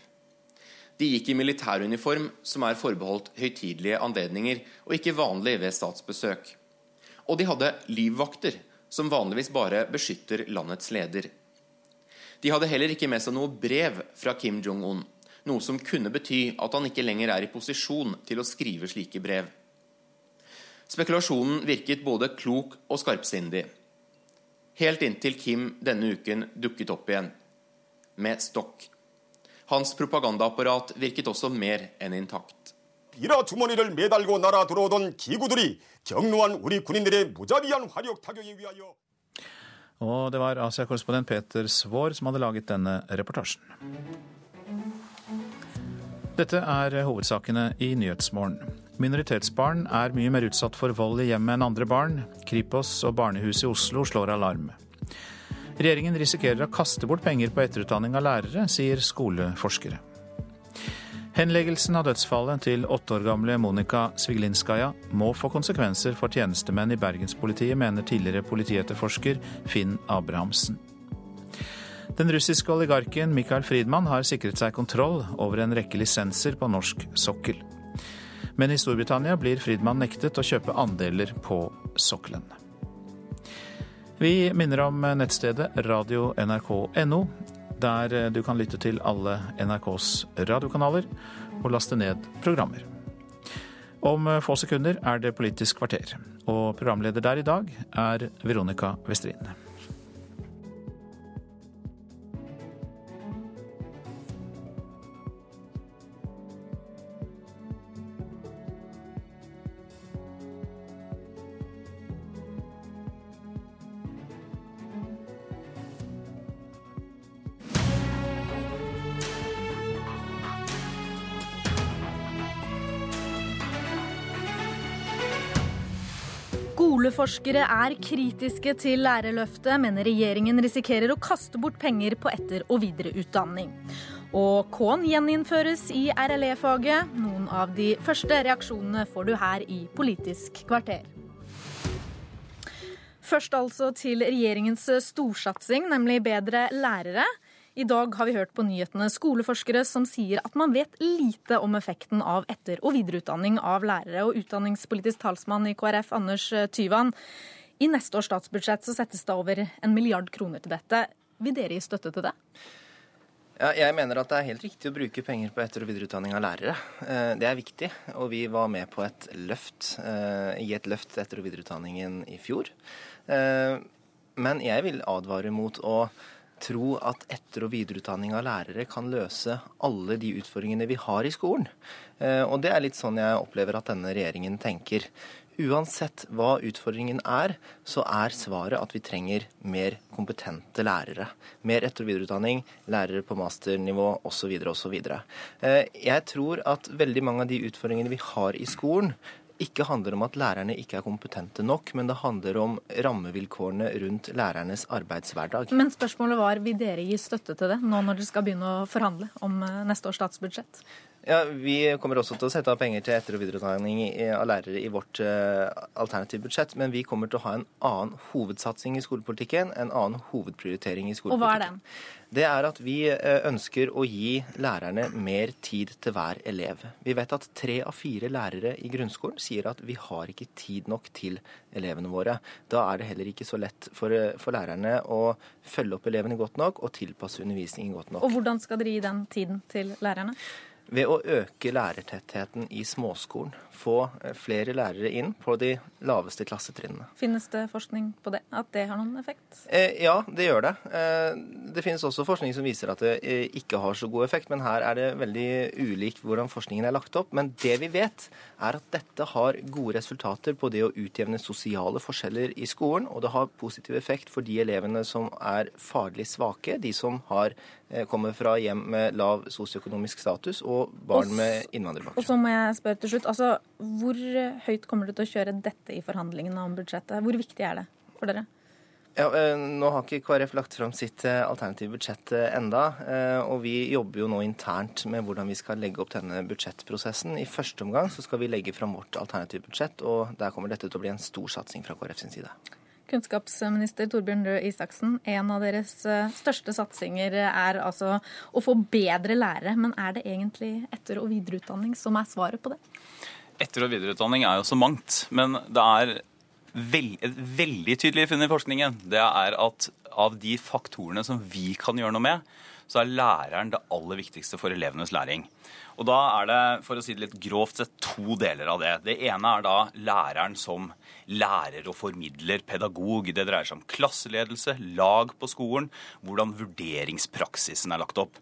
De gikk i militæruniform, som er forbeholdt høytidelige anledninger og ikke vanlig ved statsbesøk. Og de hadde livvakter, som vanligvis bare beskytter landets leder. De hadde heller ikke med seg noe brev fra Kim Jong-un, noe som kunne bety at han ikke lenger er i posisjon til å skrive slike brev. Spekulasjonen virket både klok og skarpsindig. Helt inntil Kim denne uken dukket opp igjen, med stokk. Hans propagandaapparat virket også mer enn intakt. Og det var Asia-korrespondent Peter Svaar som hadde laget denne reportasjen. Dette er hovedsakene i Nyhetsmorgen. Minoritetsbarn er mye mer utsatt for vold i hjemmet enn andre barn. Kripos og barnehuset i Oslo slår alarm. Regjeringen risikerer å kaste bort penger på etterutdanning av lærere, sier skoleforskere. Henleggelsen av dødsfallet til åtte år gamle Monika Sviglinskaja må få konsekvenser for tjenestemenn i Bergenspolitiet, mener tidligere politietterforsker Finn Abrahamsen. Den russiske oligarken Mikael Friedmann har sikret seg kontroll over en rekke lisenser på norsk sokkel. Men i Storbritannia blir Friedmann nektet å kjøpe andeler på sokkelen. Vi minner om nettstedet radio.nrk.no, der du kan lytte til alle NRKs radiokanaler og laste ned programmer. Om få sekunder er det Politisk kvarter, og programleder der i dag er Veronica Westrin. Skoleforskere er kritiske til lærerløftet, men regjeringen risikerer å kaste bort penger på etter- og videreutdanning. Og K-en gjeninnføres i RLE-faget. Noen av de første reaksjonene får du her i Politisk kvarter. Først altså til regjeringens storsatsing, nemlig bedre lærere. I dag har vi hørt på nyhetene skoleforskere som sier at man vet lite om effekten av etter- og videreutdanning av lærere. Og utdanningspolitisk talsmann i KrF, Anders Tyvand, i neste års statsbudsjett så settes det over en milliard kroner til dette. Vil dere gi støtte til det? Ja, jeg mener at det er helt riktig å bruke penger på etter- og videreutdanning av lærere. Eh, det er viktig, og vi var med på et løft, i et løft etter- og videreutdanningen i fjor. Eh, men jeg vil advare mot å tro at etter- og videreutdanning av lærere kan løse alle de utfordringene vi har i skolen. Eh, og det er litt sånn jeg opplever at denne regjeringen tenker. Uansett hva utfordringen er, så er svaret at vi trenger mer kompetente lærere. Mer etter- og videreutdanning, lærere på masternivå osv. osv. Eh, jeg tror at veldig mange av de utfordringene vi har i skolen, ikke handler om at lærerne ikke er kompetente nok, men det handler om rammevilkårene rundt lærernes arbeidshverdag. Men spørsmålet var, vil dere gi støtte til det, nå når dere skal begynne å forhandle om eh, neste års statsbudsjett? Ja, Vi kommer også til å sette av penger til etter- og videreutdanning av lærere i vårt uh, alternative budsjett, men vi kommer til å ha en annen hovedsatsing i skolepolitikken, en annen hovedprioritering i skolepolitikken. Og hva er den? Det er at vi uh, ønsker å gi lærerne mer tid til hver elev. Vi vet at tre av fire lærere i grunnskolen sier at vi har ikke tid nok til elevene våre. Da er det heller ikke så lett for, for lærerne å følge opp elevene godt nok og tilpasse undervisningen godt nok. Og hvordan skal dere gi den tiden til lærerne? Ved å øke lærertettheten i småskolen. Få eh, flere lærere inn på de laveste klassetrinnene. Finnes det forskning på det? At det har noen effekt? Eh, ja, det gjør det. Eh, det finnes også forskning som viser at det eh, ikke har så god effekt, men her er det veldig ulikt hvordan forskningen er lagt opp. Men det vi vet, er at dette har gode resultater på det å utjevne sosiale forskjeller i skolen, og det har positiv effekt for de elevene som er faglig svake, de som har eh, kommer fra hjem med lav sosioøkonomisk status og barn med innvandrerbakgrunn. Og så må jeg spørre til slutt, altså Hvor høyt kommer du til å kjøre dette i forhandlingene om budsjettet? Hvor viktig er det for dere? Ja, eh, Nå har ikke KrF lagt fram sitt eh, alternative budsjett eh, enda, og vi jobber jo nå internt med hvordan vi skal legge opp denne budsjettprosessen. I første omgang så skal vi legge fram vårt alternative budsjett, og der kommer dette til å bli en stor satsing fra KrF sin side. Kunnskapsminister Torbjørn Røe Isaksen, en av deres største satsinger er altså å få bedre lærere. Men er det egentlig etter- og videreutdanning som er svaret på det? Etter- og videreutdanning er jo så mangt, men det er et veldig tydelig funn i forskningen. Det er at av de faktorene som vi kan gjøre noe med, så er læreren det aller viktigste for elevenes læring. Og da er det, for å si det litt grovt sett, to deler av det. Det ene er da læreren som lærer og formidler pedagog. Det dreier seg om klasseledelse, lag på skolen, hvordan vurderingspraksisen er lagt opp.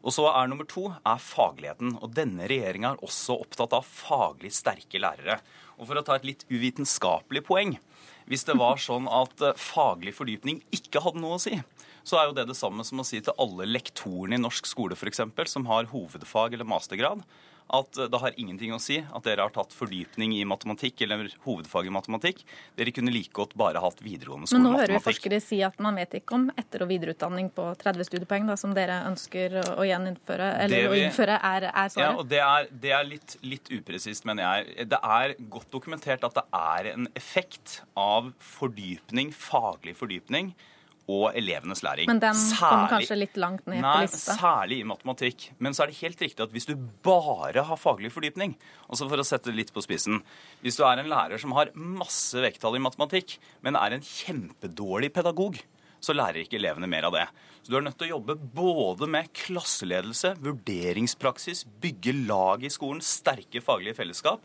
Og så er nummer to er fagligheten. Og denne regjeringa er også opptatt av faglig sterke lærere. Og for å ta et litt uvitenskapelig poeng Hvis det var sånn at eh, faglig fordypning ikke hadde noe å si, så er jo det det samme som å si til alle lektorene i norsk skole f.eks., som har hovedfag eller mastergrad, at det har ingenting å si at dere har tatt fordypning i matematikk eller hovedfag i matematikk. Dere kunne like godt bare hatt videregående Men nå hører vi forskere si at man vet ikke om etter- og videreutdanning på 30 studiepoeng, da, som dere ønsker å, gjeninnføre, eller vi, å innføre, er, er Ja, svaret. og Det er, det er litt, litt upresist, mener jeg. Det er godt dokumentert at det er en effekt av fordypning, faglig fordypning, og elevenes læring. Men den kommer kom kanskje litt langt ned Nei, på lista. særlig i matematikk. Men så er det helt riktig at hvis du bare har faglig fordypning, altså for å sette det litt på spissen Hvis du er en lærer som har masse vekttall i matematikk, men er en kjempedårlig pedagog, så lærer ikke elevene mer av det. Så du er nødt til å jobbe både med klasseledelse, vurderingspraksis, bygge lag i skolen, sterke faglige fellesskap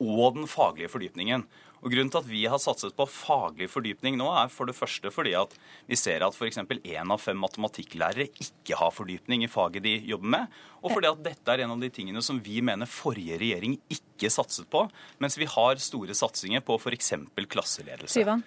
og den faglige fordypningen. Og Grunnen til at vi har satset på faglig fordypning nå, er for det første fordi at vi ser at f.eks. én av fem matematikklærere ikke har fordypning i faget de jobber med. Og fordi at dette er en av de tingene som vi mener forrige regjering ikke satset på, mens vi har store satsinger på f.eks. klasseledelse. Syvan?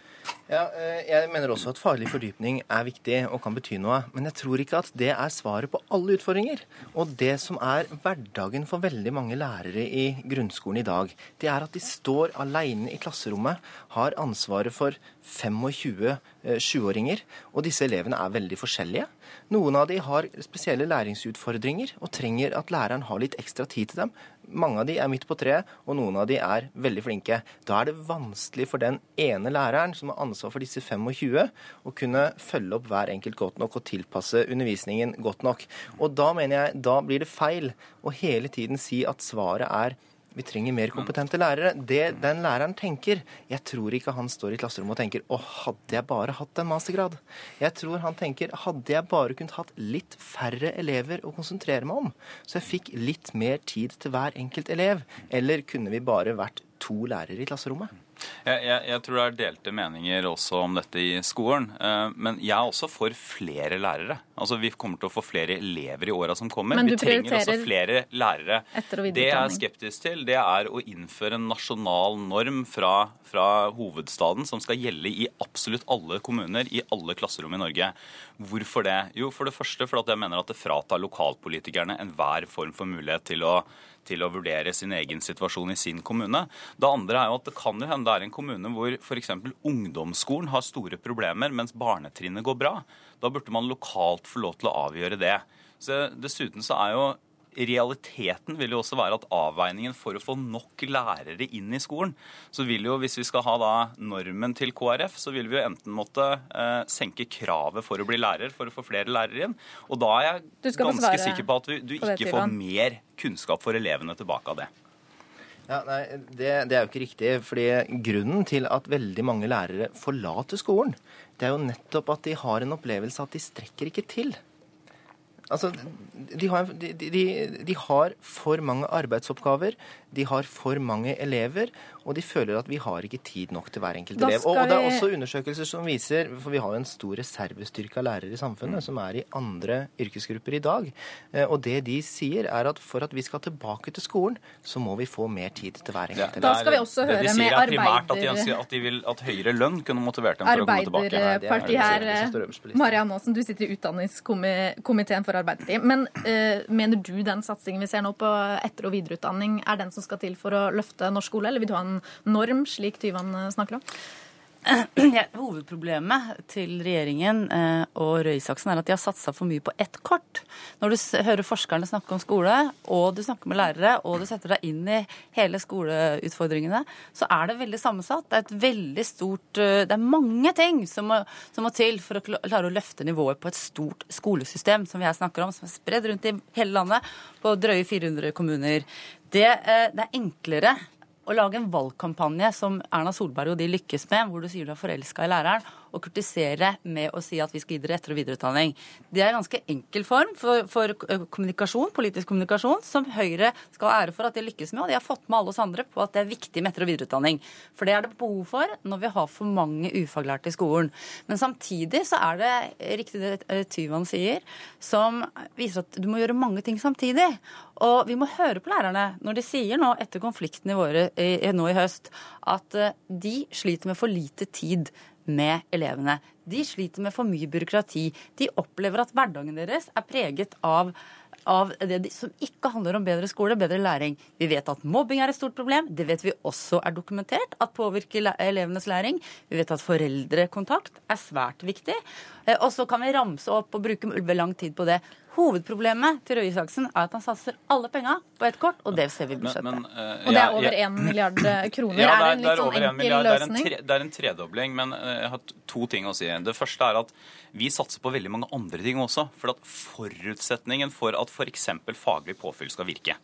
Ja, eh, jeg mener også at faglig fordypning er viktig og kan bety noe. Men jeg tror ikke at det er svaret på alle utfordringer. Og det som er hverdagen for veldig mange lærere i grunnskolen i dag, det er at de står alene i klasserommet, har ansvaret for 25 eh, og disse elevene er veldig forskjellige. Noen av de har spesielle læringsutfordringer og trenger at læreren har litt ekstra tid til dem. Mange av de er midt på treet, og noen av de er veldig flinke. Da er det vanskelig for den ene læreren som har ansvar for disse 25, å kunne følge opp hver enkelt godt nok og tilpasse undervisningen godt nok. Og da mener jeg, da blir det feil å hele tiden si at svaret er vi trenger mer kompetente lærere. Det den læreren tenker Jeg tror ikke han står i klasserommet og tenker å, hadde jeg bare hatt en mastergrad. Jeg tror han tenker hadde jeg bare kunnet hatt litt færre elever å konsentrere meg om, så jeg fikk litt mer tid til hver enkelt elev, eller kunne vi bare vært to lærere i klasserommet? Jeg, jeg, jeg tror det er delte meninger også om dette i skolen. eh, Men jeg er også for flere lærere. Altså Vi kommer til å få flere elever i åra som kommer. Men du Vi trenger også flere lærere. Det jeg er skeptisk til, det er å innføre en nasjonal norm fra, fra hovedstaden som skal gjelde i absolutt alle kommuner, i alle klasserom i Norge. Hvorfor det? Jo, for det første fordi jeg mener at det fratar lokalpolitikerne enhver form for mulighet til å til å vurdere sin egen situasjon i sin kommune. Det andre er jo at det kan jo hende det er en kommune hvor f.eks. ungdomsskolen har store problemer, mens barnetrinnet går bra. Da burde man lokalt få lov til å avgjøre det. Så dessuten så er jo Realiteten vil jo også være at avveiningen for å få nok lærere inn i skolen, så vil jo, hvis vi skal ha da normen til KrF, så vil vi jo enten måtte eh, senke kravet for å bli lærer for å få flere lærere inn. Og da er jeg ganske sikker på at du, du på ikke får mer kunnskap for elevene tilbake av det. Ja, nei, det, det er jo ikke riktig. fordi Grunnen til at veldig mange lærere forlater skolen, det er jo nettopp at de har en opplevelse at de strekker ikke til. Altså, de har, de, de, de har for mange arbeidsoppgaver, de har for mange elever, og de føler at vi har ikke tid nok til hver enkelt elev. Og, og det er også undersøkelser som viser, for vi har jo en stor reservestyrke av lærere i samfunnet som er i andre yrkesgrupper i dag, Eh, og det de sier er at for at vi skal tilbake til skolen, så må vi få mer tid til hver enkelt elev. Da skal vi også det høre de sier med er primært at de arbeider- ønsker at de vil at høyere lønn kunne motivert dem for å komme tilbake. Arbeiderpartiet her, Marianne Aasen, du sitter i utdanningskomiteen for Arbeiderpartiet. Men uh, mener du den satsingen vi ser nå på etter- og videreutdanning, er den som skal til for å løfte norsk skole, eller vil du ha en norm, slik Tyvand eh, snakker om? Ja, hovedproblemet til regjeringen eh, og Røe Isaksen er at de har satsa for mye på ett kort. Når du hører forskerne snakke om skole, og du snakker med lærere, og du setter deg inn i hele skoleutfordringene, så er det veldig sammensatt. Det er et veldig stort eh, Det er mange ting som må, som må til for å klare å løfte nivået på et stort skolesystem som vi her snakker om, som er spredd rundt i hele landet, på drøye 400 kommuner. Det, det er enklere å lage en valgkampanje som Erna Solberg og de lykkes med, hvor du sier du er forelska i læreren, å kritisere med å si at vi skal gi dere etter- og videreutdanning. Det er en ganske enkel form for, for kommunikasjon, politisk kommunikasjon, som Høyre skal ha ære for at de lykkes med, og de har fått med alle oss andre på at det er viktig med etter- og videreutdanning. For det er det behov for når vi har for mange ufaglærte i skolen. Men samtidig så er det riktig det Tyvand sier, som viser at du må gjøre mange ting samtidig. Og vi må høre på lærerne når de sier nå etter konflikten i våre, nå i høst at eh, de sliter med for lite tid med elevene. De sliter med for mye byråkrati. De opplever at hverdagen deres er preget av av det som ikke handler om bedre skole, bedre læring. Vi vet at mobbing er et stort problem. Det vet vi også er dokumentert at påvirker elevenes læring. Vi vet at foreldrekontakt er svært viktig. Eh, og så kan vi ramse opp og bruke lang tid på det. Hovedproblemet til Røe Isaksen er at han satser alle penga på ett kort, og det ser vi i budsjettet. Men, men, uh, og det er over én milliard eh, kroner. Ja, det er, er det en litt sånn enkel løsning? Det er, en, det er en tredobling, men jeg har to ting å si. Det første er at vi satser på veldig mange andre ting også. For at forutsetningen for at f.eks. For faglig påfyll skal virke.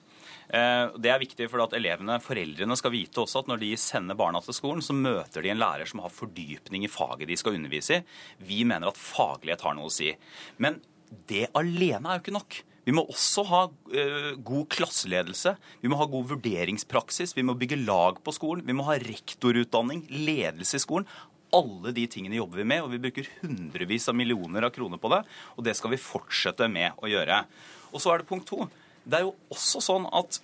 Det er viktig for at elevene, foreldrene skal vite også at når de sender barna til skolen, så møter de en lærer som har fordypning i faget de skal undervise i. Vi mener at faglighet har noe å si. Men det alene er jo ikke nok. Vi må også ha uh, god klasseledelse. Vi må ha god vurderingspraksis. Vi må bygge lag på skolen. Vi må ha rektorutdanning, ledelse i skolen. Alle de tingene jobber vi med, og vi bruker hundrevis av millioner av kroner på det. Og det skal vi fortsette med å gjøre. Og så er det punkt to. Det er jo også sånn at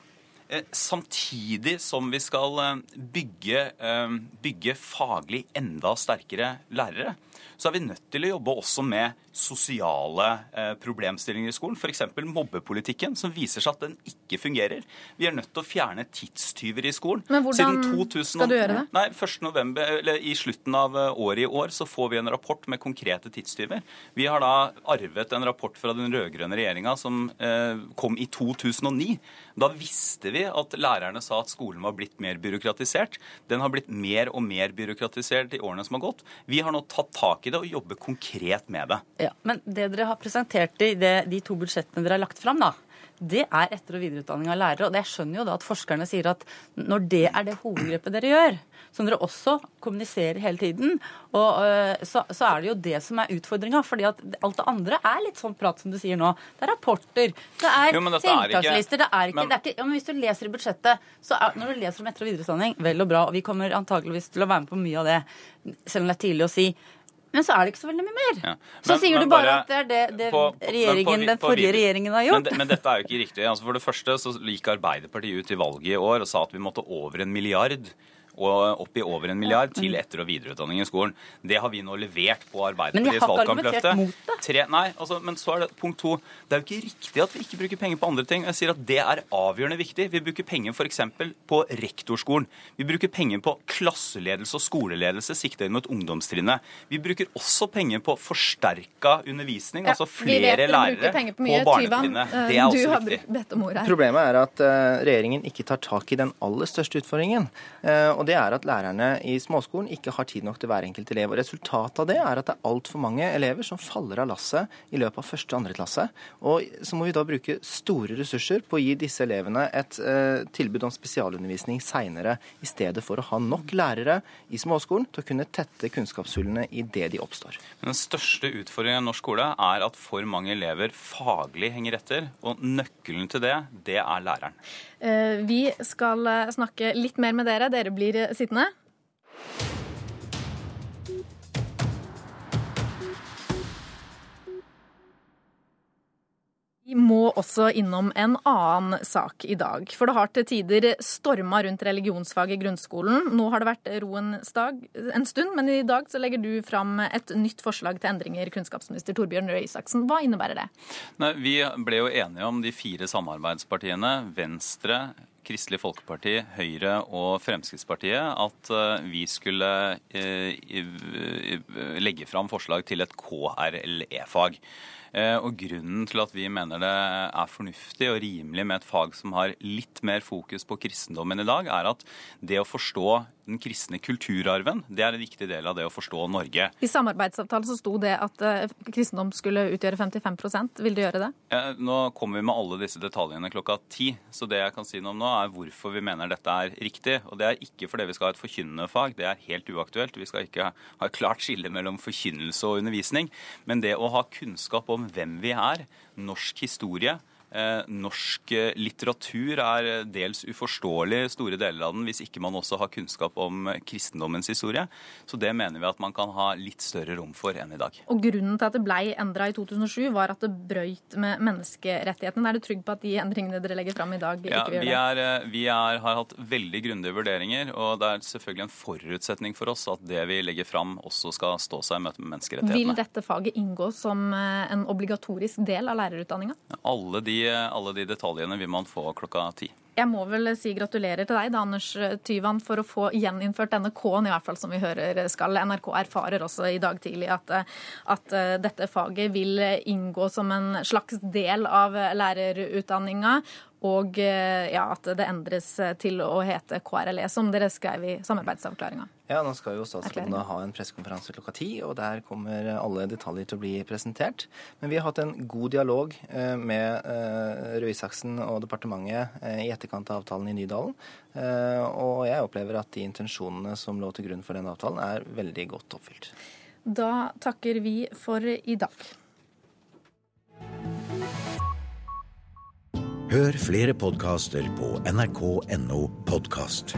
eh, samtidig som vi skal eh, bygge, eh, bygge faglig enda sterkere lærere, så er vi nødt til å jobbe også med sosiale eh, problemstillinger i skolen. F.eks. mobbepolitikken, som viser seg at den ikke fungerer. Vi er nødt til å fjerne tidstyver i skolen. Men hvordan 2000, skal du gjøre det? Nei, 1. November, eller I slutten av eh, året i år så får vi en rapport med konkrete tidstyver. Vi har da arvet en rapport fra den rød-grønne regjeringa som eh, kom i 2009. Da visste vi at lærerne sa at skolen var blitt mer byråkratisert. Den har blitt mer og mer byråkratisert i årene som har gått. Vi har nå tatt tak i det og jobber konkret med det. Ja, Men det dere har presentert i det, de to budsjettene dere har lagt fram, da, det er etter- og videreutdanning av lærere. Og jeg skjønner jo da at forskerne sier at når det er det hovedgrepet dere gjør, som dere også kommuniserer hele tiden, og, øh, så, så, er det jo det som er utfordringa. fordi at alt det andre er litt sånn prat som du sier nå. Det er rapporter, det er tiltakslister. Det er ikke, men, det er ikke ja, men Hvis du leser i budsjettet, så er, når du leser om etter- og videreutdanning, vel og bra, og vi kommer antakeligvis til å være med på mye av det, selv om det er tidlig å si. Men så er det ikke så veldig mye mer. Ja. Men, så sier du bare, bare, at det er det, det på, på, den forrige regjeringen har gjort. Men, men, dette er jo ikke riktig. Altså for det første så gikk Arbeiderpartiet ut i valget i år og sa at vi måtte over en milliard og opp i over en milliard til etter- og videreutdanning i skolen. Det har vi nå levert på Arbeiderpartiets valgkampløfte. Men de har ikke argumentert mot det. nei, altså, men så er det punkt to. Det er jo ikke riktig at vi ikke bruker penger på andre ting. Jeg sier at Det er avgjørende viktig. Vi bruker penger f.eks. på rektorskolen. Vi bruker penger på klasseledelse og skoleledelse sikta inn mot ungdomstrinnet. Vi bruker også penger på forsterka undervisning, ja, altså flere lærere på, på barnetrinnet. Det er også viktig. Problemet er at uh, regjeringen ikke tar tak i den aller største utfordringen. Uh, og det er at lærerne i småskolen ikke har tid nok til hver enkelt elev. Og Resultatet av det er at det er altfor mange elever som faller av lasset i løpet av første og andre klasse. Og så må vi da bruke store ressurser på å gi disse elevene et eh, tilbud om spesialundervisning seinere, i stedet for å ha nok lærere i småskolen til å kunne tette kunnskapshullene i det de oppstår. Den største utfordringen i norsk skole er at for mange elever faglig henger etter, og nøkkelen til det, det er læreren. Eh, vi skal eh, snakke litt mer med dere. Dere blir sittende. Vi må også innom en annen sak i dag. For det har til tider storma rundt religionsfag i grunnskolen. Nå har det vært roens dag en stund, men i dag så legger du fram et nytt forslag til endringer, kunnskapsminister Torbjørn Røe Isaksen. Hva innebærer det? Nei, vi ble jo enige om de fire samarbeidspartiene, Venstre, Kristelig Folkeparti, Høyre og Fremskrittspartiet at eh, vi skulle eh, legge fram forslag til et KRLE-fag. Eh, og grunnen til at vi mener det er fornuftig og rimelig med et fag som har litt mer fokus på kristendommen i dag, er at det å forstå den kristne kulturarven, det er en viktig del av det å forstå Norge. I samarbeidsavtalen så sto det at uh, kristendom skulle utgjøre 55% Vil det gjøre det? Eh, nå kommer vi med alle disse detaljene klokka ti. Så det jeg kan si noe om nå, er hvorfor vi mener dette er riktig. Og det er ikke fordi vi skal ha et forkynnende fag. Det er helt uaktuelt. Vi skal ikke ha et klart skille mellom forkynnelse og undervisning. Men det å ha kunnskap om hvem vi er, norsk historie, Eh, norsk eh, litteratur er eh, dels uforståelig store deler av den hvis ikke man også har kunnskap om kristendommens historie. Så det mener vi at man kan ha litt større rom for enn i dag. Og Grunnen til at det ble endra i 2007, var at det brøyt med menneskerettighetene. Er du trygg på at de endringene dere legger fram i dag, ja, ikke vil gjøre det? Er, vi er, har hatt veldig grundige vurderinger, og det er selvfølgelig en forutsetning for oss at det vi legger fram, også skal stå seg i møte med menneskerettighetene. Vil dette faget inngå som en obligatorisk del av lærerutdanninga? Alle de alle de detaljene vil man få klokka ti. Jeg må vel si gratulerer til deg, da, Anders Tyvand, for å få gjeninnført denne K-en, i hvert fall som vi hører skal. NRK erfarer også i dag tidlig at, at dette faget vil inngå som en slags del av lærerutdanninga og eh, ja, at det endres til å hete KRLE, som dere skrev i samarbeidsavklaringa. Ja, nå skal jo statsråden ha en pressekonferanse klokka ti, og der kommer alle detaljer til å bli presentert. Men vi har hatt en god dialog eh, med eh, Røe Isaksen og departementet i etterkant av avtalen i Nydalen. Og jeg opplever at de intensjonene som lå til grunn for den avtalen, er veldig godt oppfylt. Da takker vi for i dag. Hør flere podkaster på nrk.no podkast.